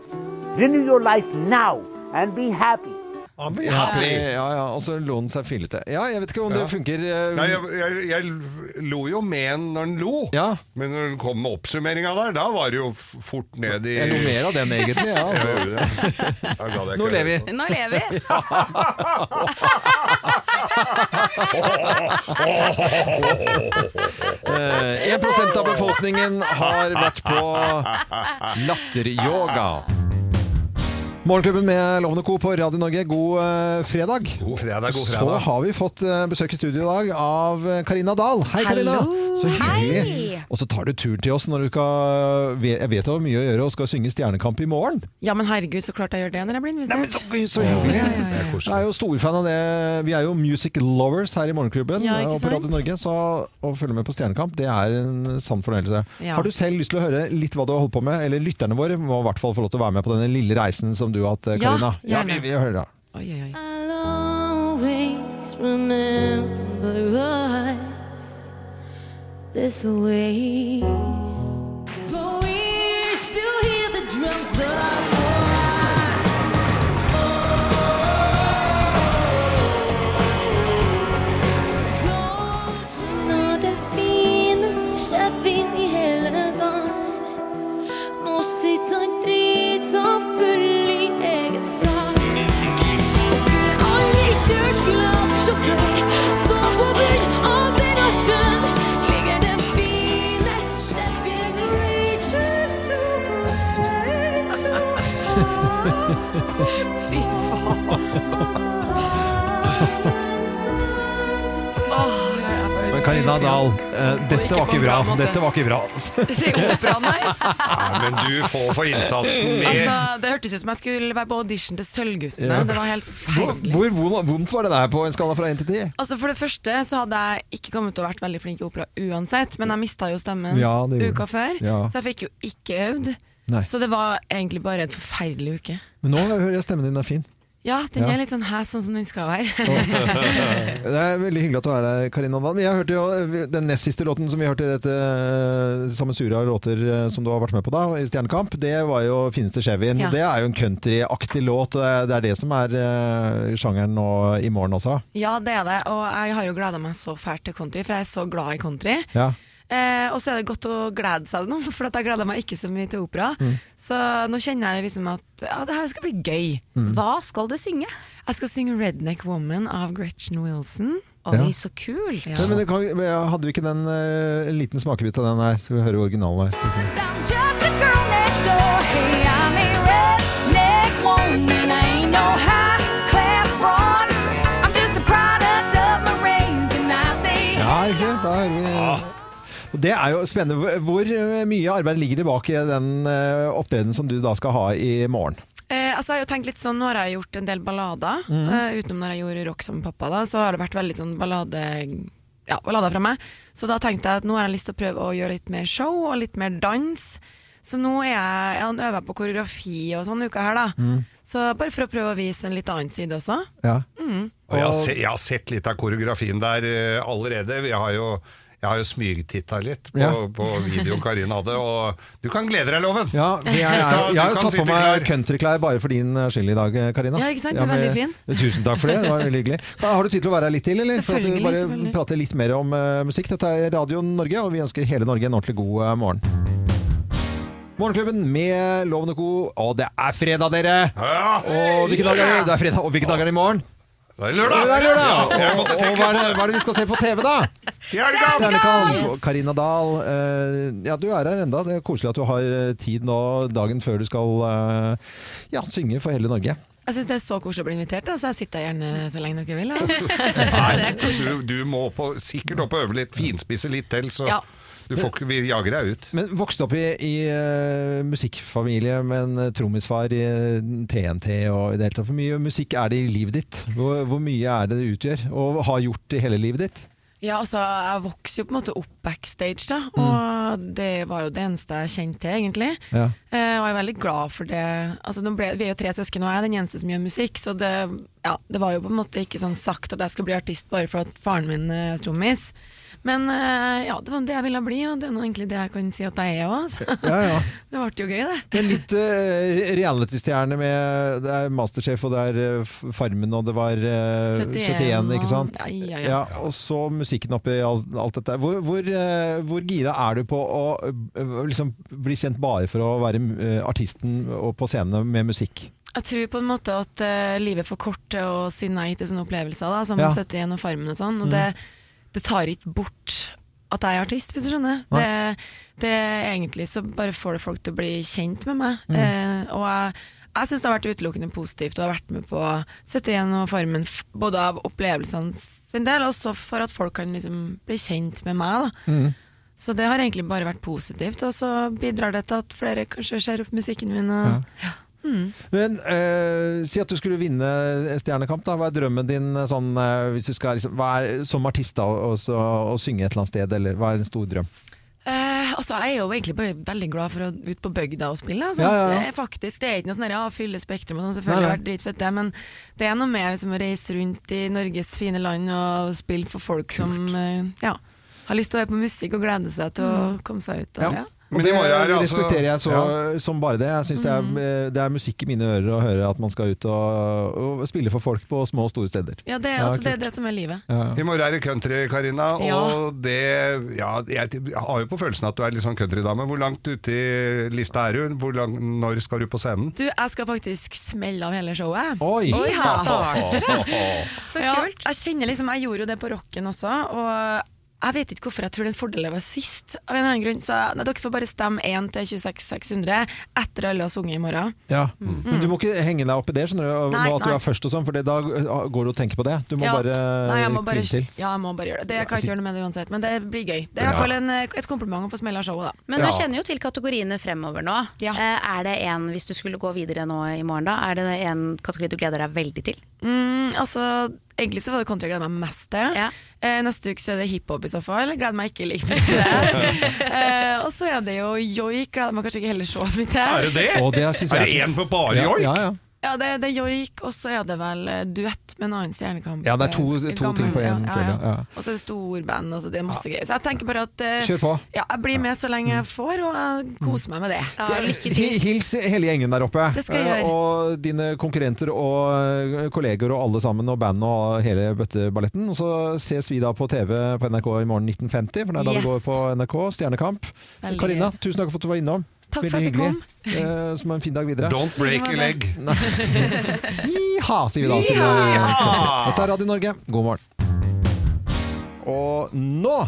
Renew your life now and be happy.
Happy.
Ja, ja, og så lå han seg fillete. Ja, jeg vet ikke om det funker. eh,
Nei, jeg, jeg, jeg lo jo med en når den lo,
Ja.
men når den kom med oppsummeringa der, da var det jo f- fort ned i
Jeg lo mer av den, egentlig. Ja, altså.
gjorde det. Da gadd jeg
Nå
ikke
ler vi.
Nå lever vi.
Eh, 1% av befolkningen har vært på latteryoga. Morgenklubben med Lovende Co. på Radio Norge, god eh, fredag.
God fredag, god
Så har vi fått eh, besøk i studio i dag av eh, Karina Dahl. Hei, Karina. Så hyggelig.
Hei.
Og så tar du tur til oss når du skal Jeg vet du har mye å gjøre og skal synge Stjernekamp i morgen.
Ja, men herregud, så klart jeg gjør det når jeg blir invitert.
Så hyggelig.
Ja, ja, ja.
Jeg er jo storfan av det. Vi er jo music lovers her i Morgenklubben
Ja,
og på Radio? Norge, så å følge med på Stjernekamp, det er en sann fornøyelse.
Ja.
Har du selv lyst til å høre litt hva du har holdt på med, eller lytterne våre må i hvert fall få lov til å være med på denne lille reisen som du har hatt, Karina?
Ja,
Karina?
gjerne.
vi, vi hører da.
Oi, oi, oi.
I'll always remember us this way. But we still hear the drums of Don't you know den fineste kjevin i hele dagen?
Fy faen.
Men Karina Dahl, eh, dette var ikke bra. Dette var ikke bra.
Det er nei.
Men du får for innsatsen med
Altså, det hørtes ut som jeg skulle være på audition til Sølvguttene.
Ja.
Det var helt
Hvor,
feil.
hvor vond- vondt var det der på en skala fra 1 til 10?
Altså For det første så hadde jeg ikke kommet til å vært veldig flink i opera uansett, men jeg mista jo stemmen
Ja, det gjorde
uka
du.
før,
Ja.
så jeg fikk jo ikke øvd.
Nei.
Så det var egentlig bare en forferdelig uke.
Men nå hører jeg stemmen din er fin.
Ja, den
Ja.
er litt sånn her sånn som den skal være.
Det er veldig hyggelig at du er her, Karin. Men Jeg hørte jo den nest siste låten som vi hørte i dette eh, av låter eh, som du har vært med på da, i Stjernekamp, det var jo 'Fineste Chevyen'.
Ja.
Det er jo en countryaktig låt. og Det er- det som er eh, sjangeren nå i morgen også.
ja, det er det, og jeg har jo gleda meg så fælt til country, for jeg er så glad i country.
Ja.
Eh, og så er det godt å glede seg nå, for at jeg gleder meg ikke så mye til opera.
Mm.
Så nå kjenner jeg liksom at ja, det her skal bli gøy.
Mm.
Hva skal du synge?
Jeg skal synge 'Redneck Woman' av Gretchen Wilson.
Oi,
Ja.
så kult.
Ja.
Men, men det kan, hadde vi ikke den, uh, liten smakebit av den her? Skal vi høre originalen her? Det er jo spennende. Hvor- eh, mye arbeid ligger det bak i den eh, opptredenen som du da skal ha i morgen?
Eh, altså jeg har jo tenkt litt sånn, Nå har jeg gjort en del ballader,
mm.
eh, utenom når jeg gjorde rock sammen med pappa. da, Så har det vært veldig sånn ballade ja, ballader fra meg. Så da tenkte jeg at nå har jeg lyst til å prøve å gjøre litt mer show og litt mer dans. Så nå er jeg, jeg øver på koreografi og sånn uka her, da.
Mm.
Så bare for å prøve å vise en litt annen side også.
Ja.
Mm.
Og jeg har, se, jeg har sett litt av koreografien der uh, allerede. Vi har jo, jeg har jo smygtitta litt på,
Ja.
på videoen Karin hadde, og du kan glede deg, Loven!
Ja, jeg, jeg,
jeg,
jeg har jo tatt på meg countryklær bare for din eh, skyld i dag, eh, Karina.
Ja, ikke sant? Det er
men-
veldig fin.
Tusen takk for det, det var veldig hyggelig. Har du tid til å være her litt til, eller? For at vi bare prater litt mer om uh, musikk. Dette er Radio Norge, og vi ønsker hele Norge en ordentlig god uh, morgen. Morgenklubben med Loven og Co. Og det er fredag, dere!
Ja!
Og hvilken dag er det? Det er fredag, og hvilken dag er det i morgen?
Det er lørdag!
Det er lørdag!
Ja,
Og, og hva, er det, hva er det vi skal se på TV, da?
Stjernekamp!
Stjernekamp. Karina Dahl. eh, ja, du er her enda. Det er koselig at du har eh, tid nå dagen før du skal eh, ja, synge for hele Norge.
Jeg syns det er så koselig å bli invitert, da, så jeg sitter gjerne så lenge dere vil.
Nei, du, du må på, sikkert opp og øve litt, finspisse litt til, så
Ja.
Du får vi jager deg ut.
Men vokste opp i, i uh, musikkfamilie med en eh, trommisfar i eh, TNT og i det hele tatt. Hvor mye musikk er det i livet ditt? Hvor, hvor mye er det det utgjør? Og har gjort i hele livet ditt?
Ja, altså, jeg vokste jo på en måte opp backstage, da, og det var jo det eneste jeg kjente til, egentlig.
Ja.
Eh, og jeg er veldig glad for det. Altså, nå ble, vi er jo tre søsken, og jeg er den eneste som gjør musikk, så det, ja, det var jo på en måte ikke sånn sagt at jeg skulle bli artist bare for at faren min er trommis. Men eh, ja, det var det jeg ville bli, og det er egentlig det jeg kan si at jeg er òg.
Ja, ja.
Det ble jo gøy, det.
Men litt uh, reality-stjerne med Det er Masterchef, og det er eh, Farmen, og det var uh,
71,
71, ikke sant?
og- ja, ja, ja.
og så musikken oppi alt, alt dette. Hvor, hvor, uh, hvor gira er du på å liksom bli kjent bare for å være artisten og på scenen med musikk?
Jeg tror på en måte at uh, livet er for kort til å si nei til sånne opplevelser, da, som
Ja.
71 og Farmen og sånn. Og
Mm.
det, det tar ikke bort at jeg er artist, hvis du skjønner. Det, det egentlig så bare får det folk til å bli kjent med meg.
Mm.
Eh, og jeg, jeg syns det har vært utelukkende positivt å ha vært med på 71 og Farmen, både av opplevelsene sin del, og også for at folk kan liksom bli kjent med meg.
Mm.
Så det har egentlig bare vært positivt, og så bidrar det til at flere kanskje ser opp musikken min. Og, ja. Mm.
Men eh, Si at du skulle vinne Stjernekamp. da Hva er drømmen din eh, sånn, eh, hvis du skal, liksom, hva er, som artist da, å, så- å synge et eller annet sted? Eller hva er en stor drøm?
Eh, altså, Jeg er jo egentlig bare veldig glad for å ut på bygda og spille. Altså.
Ja, ja, ja.
Det faktisk, det er ikke noe sånn ja, fylle spektrum og sånn, selvfølgelig har vært dritfett det, men det er noe mer liksom, å reise rundt i Norges fine land og spille for folk som eh, ja, har lyst til å høre på musikk og glede seg til å komme seg ut. Og, ja.
Og det
er det altså-
respekterer jeg så,
Ja.
som bare det. Jeg synes det,
Mm.
er, det er musikk i mine ører å høre at man skal ut og, og spille for folk på små og store steder.
Ja, det, er-
Ja,
altså, det er det som er livet.
I morgen er det country, Karina.
Ja.
Og det Ja, jeg, jeg har jo på følelsen at du er litt sånn countrydame. Hvor langt ute i lista er du? Hvor lang, når skal du på scenen?
Du, jeg skal faktisk smelle av hele showet.
Oi!
Oi
Ja, starter det? Så
ja,
kult.
Jeg kjenner liksom, jeg gjorde jo det på rocken også, og jeg vet ikke hvorfor jeg tror det er en fordel å være sist. Av en eller annen grunn, så nei, Dere får bare stemme 1 til 26 600 etter alle har sunget i morgen.
Ja. Men du må ikke henge deg opp i det, skjønner du,
Nei,
at du
nei.
er først og sånn, for da går du og tenker på det. Du må
Ja.
bare kline til.
ja, jeg må bare gjøre det. Det jeg kan ikke gjøre noe med det uansett, men det blir gøy. Det er i
Ja.
eh, et kompliment å få smell av showet, da.
Men du kjenner jo til kategoriene fremover nå.
Ja.
Eh, Er det en, hvis du skulle gå videre nå i morgen, da, er det en kategori du gleder deg veldig til?
Mm, altså, egentlig så var det country jeg gleder meg mest til.
Ja.
Eh, neste uke så er det hiphop i så fall. Gleder meg ikke like mye til det. eh, og så er det jo joik. Gleder meg kanskje ikke heller så mye til.
Er det det?
Og det synes
er det én på bare joik?
ja, ja.
Ja, det, det er joik, og så er det vel eh, duett med en annen stjernekamp.
Ja, det er to- to
gammel-
ting på en kveld, ja. Ja.
Og så er det storband, og så det er masse greier. Så jeg tenker bare at uh,
Kjør på.
Ja, jeg blir med så lenge jeg får, og jeg koser meg med det.
Ja, lykke til.
Hils hele gjengen der oppe.
Det skal jeg
Eh,
gjøre.
Og dine konkurrenter og kolleger og alle sammen, og bandet og hele bøtteballetten. Og så ses vi da på TV på NRK i morgen 1950, for det er da det
Yes.
går på NRK. Stjernekamp. Karina, tusen takk for at du var innom.
Takk for at du
kom. Eh, som en fin dag videre.
Don't break a leg.
Jiha, sier vi da. Siden! Dette er Radio Norge. God morgen. Og nå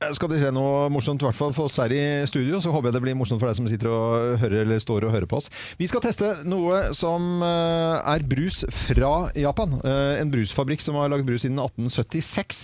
skal det skje noe morsomt, i hvert fall for oss her i studio. Så håper jeg det blir morsomt for deg som sitter og hører eller står og hører på oss. Vi skal teste noe som eh, er brus fra Japan. Eh, En brusfabrikk som har lagd brus siden 1876.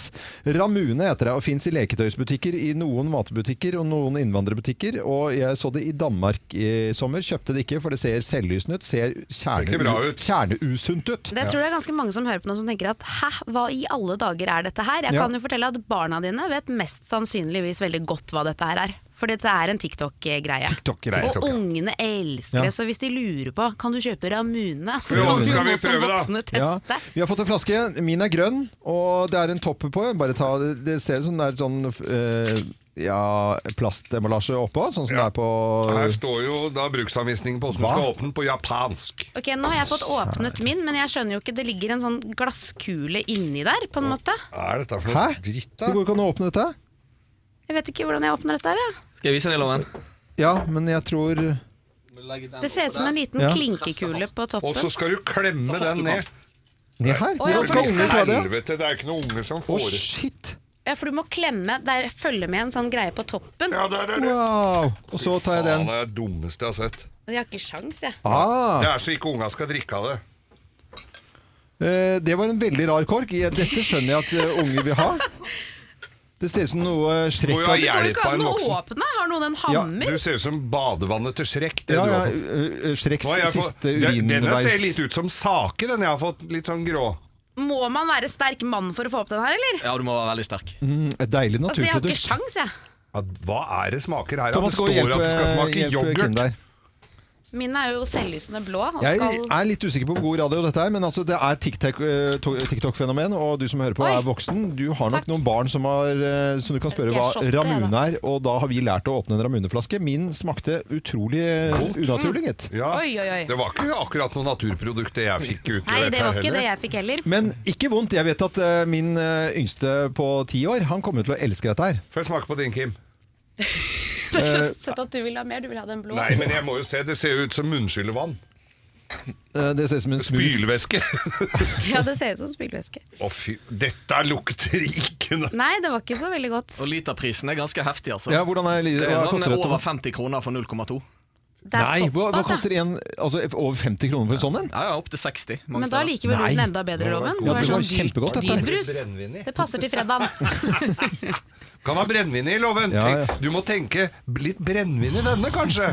Ramune heter det, og fins i leketøysbutikker, i noen matbutikker og noen innvandrerbutikker. Og jeg så det i Danmark i sommer. Kjøpte det ikke, for det ser selvlysende ut. Ser
kjerneusunt bra
kjerne,
ut.
ut.
Det tror jeg er ganske mange som hører på nå som tenker at hæ, hva i alle dager er dette her? Jeg
Ja.
kan jo fortelle at barna dine vet mest sannsynligvis veldig godt hva dette her er. For dette er en TikTok-greie.
TikTok-greie.
Og ungene elsker
Ja.
det, så hvis de lurer på kan du kjøpe Ramune, så
Jo,
kan
skal vi prøve da?
Ja, vi har fått en flaske. Min er grønn, og det er en topp på. Bare ta, det ser ut som det er sånn øh, ja, plastemballasje oppå, sånn som det er på
Her står jo da bruksanvisningen på hvordan du skal åpne den på japansk.
Ok, Nå har jeg fått åpnet min, men jeg skjønner jo ikke Det ligger en sånn glasskule inni der, på en måte.
Hva er dette for noe dritt,
Det går ikke an å åpne dette?
Jeg vet ikke hvordan jeg åpner dette her. jeg.
Skal jeg vise deg, Loven?
Ja, men jeg tror
Det ser ut som en liten
Ja.
klinkekule på
Og så skal du klemme den ned.
Ned her?
Å, ja,
Hvordan skal unger ta det?
Helvete, det er ikke noen unger som
Å,
får det.
shit!
Ja, For du må klemme Der følger med en sånn greie på toppen.
Ja, der er det.
Wow! Og så tar jeg
Faen,
den.
det er det dummeste jeg har sett.
Jeg har ikke sjans, jeg.
Ah,
Det er så ikke unga skal drikke av det.
eh, det var en veldig rar kork. Ja, Dette skjønner jeg at eh, unger vil ha. Det ser ut som noe Shrek
Må jo ha hjelp av en voksen.
åpne! Har noen en
Ja,
hammer?
Du ser ut som badevannet til Shrek. Det
ja,
du
ja,
har fått.
Shreks
Nå har jeg fått-
siste
Den- Denne ser
urinveis...
litt ut som sake, den jeg har fått. Litt sånn grå.
Må man være sterk mann for å få opp den her, eller?
Ja, du må være veldig sterk.
Mm, et deilig
Altså, Jeg har ikke sjans, jeg.
Ja, hva er det smaker her? Ja,
Thomas,
det
gå og
står at det skal smake yoghurt.
Kim der.
Min er jo selvlysende blå. Og
Jeg
skal...
er litt usikker på hvor god radio dette er, men altså det er TikTok- eh, to- TikTok-fenomen, og du som hører på
Oi.
er voksen. Du har nok
Takk.
noen barn som, har, eh, som du kan spørre hva Ramune er, og da har vi lært å åpne en Ramune-flaske. Min smakte utrolig eh, unaturlig, gitt.
Ja,
Oi, oi.
Det var ikke akkurat noe naturprodukt det jeg fikk ut
Nei, det var ikke det
heller.
jeg fikk heller.
Men ikke vondt. Jeg vet at uh, min uh, yngste på ti år, han kommer til å elske dette her.
Får jeg smake på din, Kim?
Det er så søtt at du vil ha mer. Du vil ha den blå.
Nei, men jeg må jo se. Det ser jo ut som munnskyllevann.
Eh, Det ser ut som en
Spylevæske.
Ja, det ser ut som spylevæske.
Å fy, dette lukter ikke noe
Nei, det var ikke så veldig godt.
Og literprisen er ganske heftig, altså.
Ja, hvordan er,
Det
hva
er sånn
koster det?
over
Thomas?
50 kroner for 0,2.
Det er
Nei, hva, hva koster en altså, over 50 kroner for en sånn en?
Ja, ja, opp til 60. mange
Men da liker
vi
den enda bedre, Loven?
Ja, det var
sånn dyr-
kjempegodt, dette.
Dyrbrus. Det passer til fredagen.
Kan ha brennevin i, Loven.
Ja, ja.
Du må tenke litt brennevin i denne, kanskje.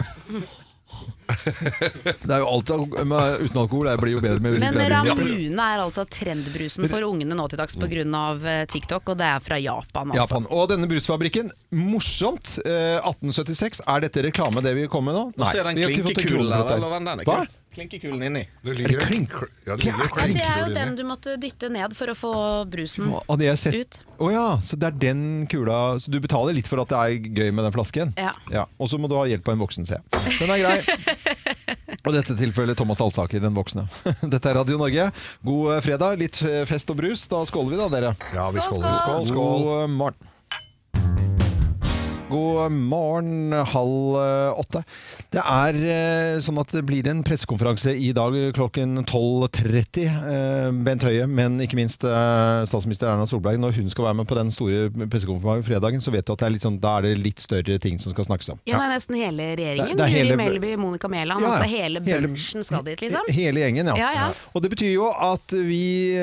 Det er jo alt med, uten alkohol det blir jo bedre med
Men. Ramune er altså trendbrusen for ungene nå til dags pga. TikTok, og det er fra Japan. Altså.
Japan. Og denne brusfabrikken, morsomt. Eh, 1876, er dette reklame det vi kommer med nå?
Nå ser den
vi har ikke fått en
klinkekulen
krone for
der, eller hva den er?
Hva?
Klinkekulen inni.
Det ligger
Er det klink?
Ja, det ligger
Ja, det er jo den
inni.
du måtte dytte ned for å få brusen
Hadde jeg sett
ut.
Å ja, så det er den kula Så du betaler litt for at det er gøy med den flasken?
Ja.
Og så må du ha hjelp av en voksen, ser jeg. Den er grei. Og i dette tilfellet Thomas Alsaker, den voksne. Dette er Radio Norge. God eh, fredag. Litt eh, fest og brus. Da skåler vi da, dere.
Ja, vi Skål, skåler. skål. Skål, skål.
God eh, morgen. God morgen, halv eh, åtte. Det er eh, sånn at det blir en pressekonferanse i dag klokken 12.30. Eh, Bent Høie, men ikke minst statsminister Erna Solberg. Når hun skal være med på den store pressekonferansen fredagen, så vet du at det er sånn, da er det litt større ting som skal snakkes om.
Ja, det er nesten hele regjeringen.
Det- det hele-
Juri Melby, Monica Mæland,
Ja,
altså hele bunchen skal dit, liksom.
Hele gjengen, ja.
Ja, ja.
Og det betyr jo at vi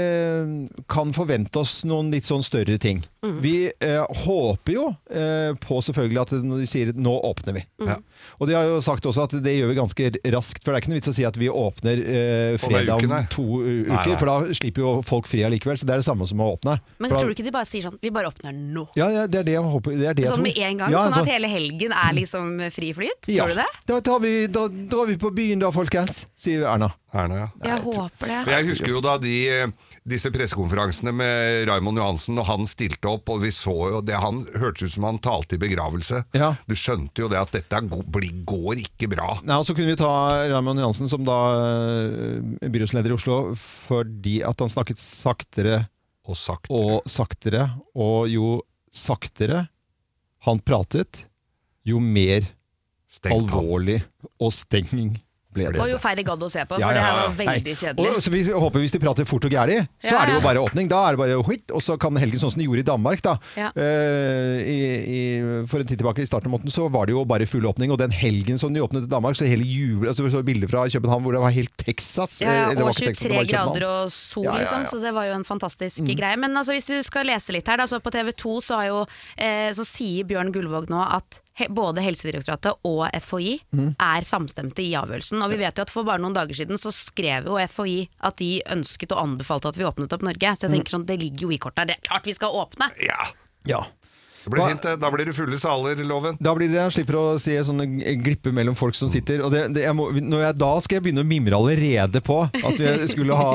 kan forvente oss noen litt sånn større ting.
Mm.
Vi eh, håper jo eh, på selvfølgelig at når de sier 'nå åpner vi'.
Mhm.
Ja.
Og de har jo sagt også at det gjør vi ganske raskt, for det er ikke noe vits å si at vi åpner eh, fredag om to uker,
Nei, nei.
for da slipper jo folk fri allikevel. Så det er det samme som å åpne.
Men
For da-
tror du ikke de bare sier sånn Vi bare åpner nå.
Ja, ja, det er det jeg håper. Det er det jeg
Sånn med en gang,
Ja,
sånn
altså-
at hele helgen er liksom fri flyt?
ja.
Tror du det?
Da, tar vi, da drar vi på byen da, folkens, sier Erna.
Erna, ja.
Jeg håper det.
Jeg husker jo da de, eh, disse pressekonferansene med Raymond Johansen, og han stilte opp, og vi så jo det Han hørtes ut som han talte i begravelse.
Ja.
Du skjønte jo det at dette går ikke bra.
Nei, og Så kunne vi ta Raymond Johansen som da eh, byrådsleder i Oslo fordi at han snakket saktere
Og saktere.
og saktere. Og jo saktere han pratet, jo mer
Stengt han.
alvorlig og stenging ble det.
Og jo færre gadd å se på, for
Ja, ja,
det her var veldig kjedelig.
Og, så vi håper hvis de prater fort og gærlig, så
Ja,
er det jo bare åpning. Da er det bare whitt, og så kan helgen sånn som de gjorde i Danmark. da.
Ja.
Eh, i, i, for en tid tilbake i starten av måneden så var det jo bare full åpning. Og den helgen som de åpnet i Danmark, så hele jubel, altså så bilder fra København hvor det var helt Texas.
Ja,
eh,
ja,
eller
og
var ikke Texas, det
23
København.
grader og sol,
Ja, ja, ja.
liksom. Så det var jo en fantastisk
Mm.
greie. Men altså, hvis du skal lese litt her, da, så på TV 2 så, har jo, eh, så sier Bjørn Gullvåg nå at både Helsedirektoratet og FHI
Mm.
er samstemte i avgjørelsen. Og vi vet jo at for bare noen dager siden så skrev jo FHI at de ønsket og anbefalte at vi åpnet opp Norge. Så jeg
Mm.
tenker sånn, det ligger jo i kortet her. Det er klart vi skal åpne!
Ja.
Ja.
Det blir
Hva-
fint. Da blir det fulle saler, loven.
Da blir det, jeg slipper å se sånne glipper mellom folk som sitter. Og det, det, jeg må, når jeg, da skal jeg begynne å mimre allerede på at vi skulle ha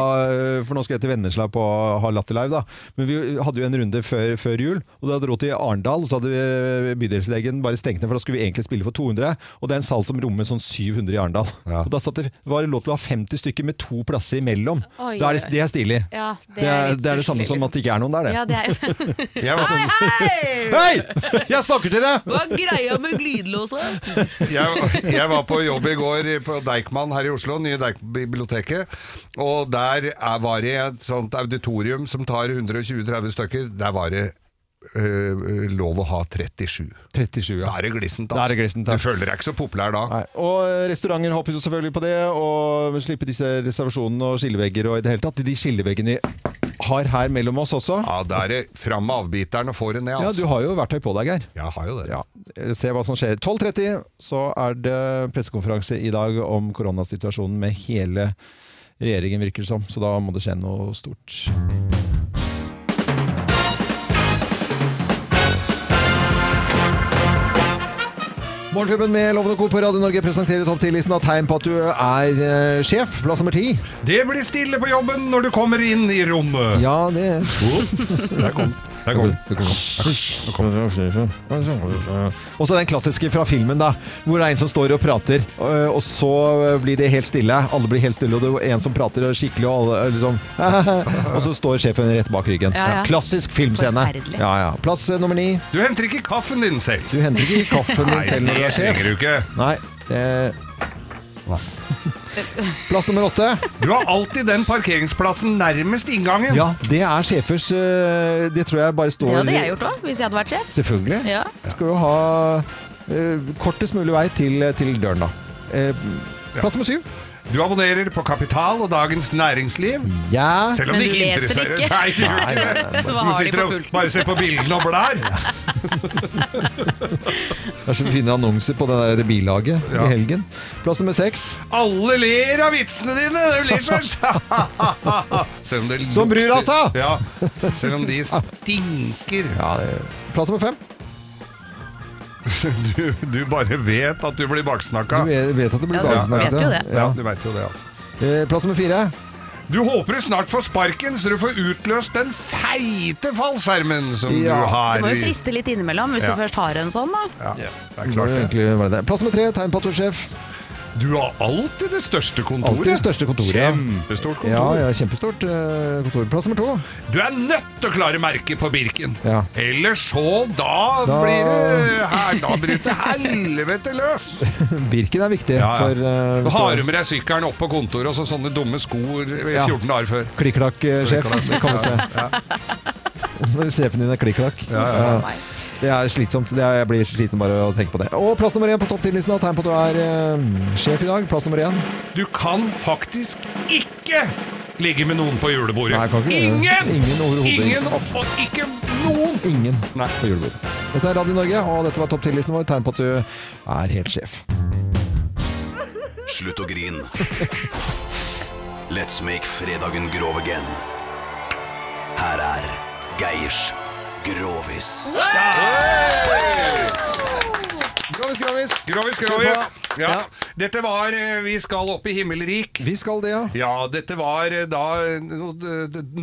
For nå skal jeg til Vennesla på ha Latter Live, da. Men vi hadde jo en runde før, før jul, og da dro til Arendal. Og så hadde vi bydelslegen bare stengt ned, for da skulle vi egentlig spille for 200. Og det er en sal som rommer sånn 700 i Arendal. Og da satt det, var det lov til å ha 50 stykker med to plasser imellom.
Oi,
er det, det er stilig.
Ja,
Det er,
litt
det er det samme som at det ikke er noen der, det.
Ja, det er
hei, sånn,
Hei!
Hei! Jeg snakker til deg!
Hva er greia med glidelåsa?
jeg, jeg var på jobb i går på Deichman her i Oslo, nye Deichbiblioteket. Og der er, var det et sånt auditorium som tar 120-30 stykker. Der var det øh, lov å ha 37.
37, ja.
Da er det glissent.
Da er det glissent, ja.
Du føler deg ikke så populær da.
Nei. Og restauranter håper jo selvfølgelig på det, og slippe disse reservasjonene og skillevegger og i det hele tatt. De skilleveggene vi har her mellom oss også.
Ja, Da er det fram med avbiteren og få det ned,
Ja,
altså.
du har jo verktøy på deg, Geir.
Jeg har jo det.
Ja. Se hva som skjer. 12.30 så er det pressekonferanse i dag om koronasituasjonen med hele regjeringen, virker det som. Så da må det skje noe stort. Morgenklubben med Lovende Co. på Radio Norge presenterer topp 10-listen av tegn på at du er eh, sjef. Plass nummer ti.
Det blir stille på jobben når du kommer inn i rommet.
Ja, det
Der kom Der kom
Og så den klassiske fra filmen, da. Hvor det er en som står og prater, og og så blir det helt stille. Alle blir helt stille, og det er en som prater skikkelig, og alle liksom Og så står sjefen rett bak ryggen.
Ja, ja.
Klassisk filmscene. Ja, ja. Plass eh, nummer ni.
Du henter ikke kaffen din selv.
Du henter ikke kaffen din
Nei,
selv når du er sjef.
trenger du ikke.
Nei. Plass nummer åtte.
Du har alltid den parkeringsplassen nærmest inngangen.
Ja, det er sjefers eh, Det tror jeg bare står
Det hadde jeg gjort òg, hvis jeg hadde vært sjef.
Selvfølgelig.
Ja.
Skal jo ha eh, kortest mulig vei til, til døren, da. Eh, plass nummer syv.
Du abonnerer på Kapital og Dagens Næringsliv.
Ja.
Selv om
Men
det
du
ikke
leser
interesserer
ikke.
Nei, du gjør
Nei,
ikke
nei,
det.
nei,
Du
har de
sitter
på
og
pulten?
bare ser på bildene og blær.
Det er så fine annonser på det der bilaget
Ja.
i helgen. Plass nummer seks.
Alle ler av vitsene dine! Du ler sånn. Selv om det
Som bryr
lukter-
seg!
Ja, selv om de stinker.
Ja, det... Plass nummer fem.
Du, du bare vet at du blir
Du
baksnakka.
vet, vet at du blir
Ja, du vet jo det.
Ja,
Ja.
du vet jo det, altså.
Eh, Plass nummer fire.
Du håper du snart får sparken, så du får utløst den feite fallskjermen som
Ja.
du har.
Du må jo friste litt innimellom hvis
Ja.
du først har en sånn, da.
Ja, det er klart det.
egentlig det. Plass nummer tre. Tegn på at du er sjef.
Du har alltid det største kontoret.
Alltid det største kontoret.
Kjempestort kontor.
Ja, ja, kjempestort eh, kontor. Plass nummer to.
Du er nødt til å klare merket på Birken.
Ja.
Ellers så da,
Da-
blir det her, Da bryter helvete løs.
Birken er viktig.
Ja, ja.
For, uh,
Du har
du
med deg sykkelen opp på kontoret og så sånne dumme sko i
Ja.
14 dager før.
Klikk-klakk-sjef,
Klikk-klakk.
det kalles det. Når sjefen din er klikk-klakk.
ja,
Ja. Det er slitsomt. Det er, jeg blir sliten bare av å tenke på det. Og plass nummer én på topp 10-listen. da. Tegn på at du er eh, sjef i dag. Plass nummer én.
Du kan faktisk ikke ligge med noen på julebordet.
Nei, kan ikke.
Ingen!
Ingen.
Ingen og ikke noen!
Ingen
Nei.
på julebordet. Dette er Radio Norge, og dette var topp 10-listen vår. Tegn på at du er helt sjef.
Slutt å grin. Let's make fredagen grov again. Her er Geirs Grovis.
Grovis, grovis!
Grovis, grovis. Ja. Dette var eh, Vi skal opp i himmelrik.
Vi skal det, ja.
Ja, dette var eh, da eh,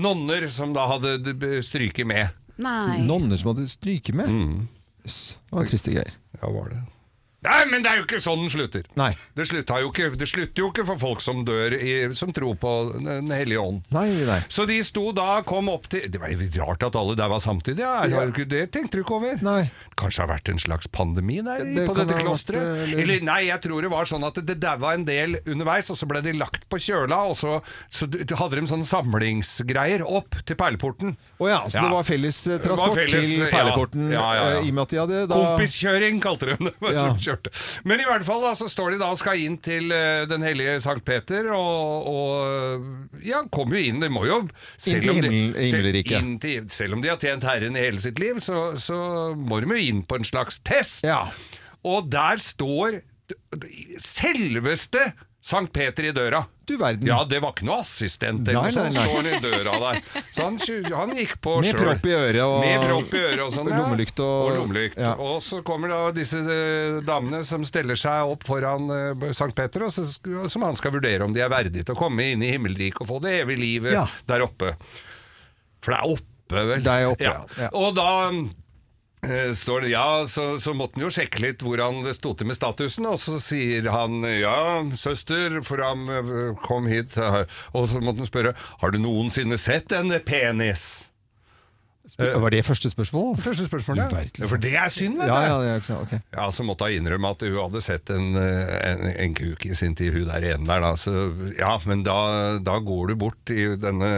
nonner som da hadde d- stryket med.
Nei.
Nonner som hadde stryket med.
Mm.
Yes. Det var triste greier.
Ja, var det. Nei, men det er jo ikke sånn den slutter.
Nei.
Det, slutter jo ikke, det slutter jo ikke for folk som dør, i, som tror på Den hellige ånd.
Nei, nei.
Så de sto da, kom opp til Det var rart at alle der var samtidig. Ja,
Ja.
Det, Det tenkte du ikke over?
Nei.
Kanskje det har vært en slags pandemi der
Det
på dette klosteret?
eller-
Eller nei, jeg tror det var sånn at det daua en del underveis, og så ble de lagt på kjøla, og så, så hadde de sånne samlingsgreier opp til perleporten.
Å ja, så
Ja.
det var felles eh,
Det var
transport
felles,
til perleporten
Ja, ja, ja.
eh, i og med at de hadde da
Kompiskjøring kalte de det.
Ja.
kjørte. Men i hvert fall da, så står de da og skal inn til uh, den hellige Sankt Peter, og, og ja, kommer jo inn. De må jo
Inn til himmelriket.
selv- Selv om de har tjent Herren i hele sitt liv, så, så må de jo inn på en slags test.
Ja.
Og der står selveste Sankt Peter i døra.
Du verden.
Ja, det var ikke noe assistent eller noe sånt. Står i døra der. Så han, han gikk på
Med
sjøl.
propp i øret og-
Med propp i øret og sånn.
lommelykt og-
og lommelykt.
ja.
Og så kommer da disse eh, damene som steller seg opp foran uh, Sankt Petter, og så, som han skal vurdere om de er verdige til å komme inn i himmelriket og få det evige livet
Ja.
der oppe. For det er oppe, vel?
Det er oppe, ja. Ja.
Og da står det, ja, så, så måtte han jo sjekke litt hvordan det sto til med statusen, og så sier han ja, søster, for han eh, kom hit, eh, og så måtte han spørre har du noensinne sett en penis?
Var det første spørsmål?
Første spørsmål, ja.
verden,
Ja, For det er synd, vet du.
ja, ja, ja, okay.
Ja, så måtte hun innrømme at hun hadde sett en, eh, en, en kuk i sin tid, hun der ene der. Da. Så, ja, men da, da går du bort i denne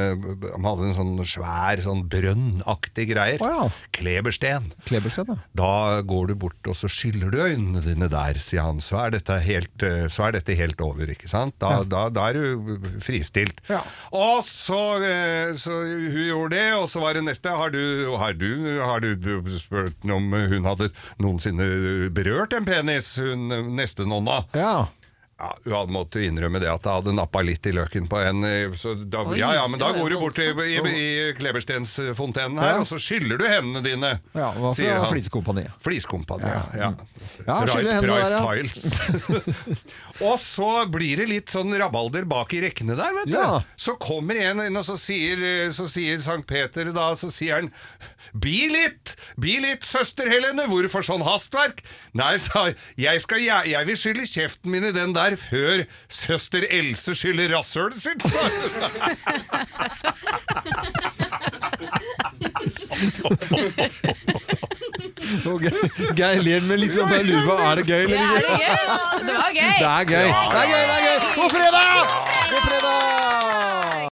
Han hadde en sånn svær, sånn brønnaktig greier.
Oh, ja.
Klebersten.
Klebersten, ja.
Da går du bort og så skyller du øynene dine der, sier han. Så er dette helt, eh, så er dette helt over, ikke sant? Da, da, da er du fristilt.
Ja.
Og så, eh, så hun gjorde det, og så var det neste. Har du, har du, har du spurt om hun hadde noensinne berørt en penis, hun neste nonna?
Ja.
Ja, hun hadde måttet innrømme det at jeg hadde nappa litt i løken på en eh, så da,
Oi,
Ja, ja, men da går du bort i, i, i Kleberstensfontenen her,
Ja.
og så skyller du hendene dine.
Ja, hva
sier
fra
han.
Flisekompaniet.
Fliskompaniet, ja.
Ja,
Price
ja.
Tiles. og så blir det litt sånn rabalder bak i rekkene der, vet du.
Ja.
Så kommer en inn, og så sier, så sier Sankt Peter da, så sier han Bi litt! Bi litt, søster Helene! Hvorfor sånn hastverk? Nei, sa jeg, jeg, skal, jeg, jeg vil skylle kjeften min i den der før søster Else skyller rasshølet sitt, sa hun.
Geir ler med litt sånn der luva. Er det gøy, eller?
Ja, er det? Det var gøy.
Det er gøy. Det er gøy, det er gøy! God fredag! God fredag!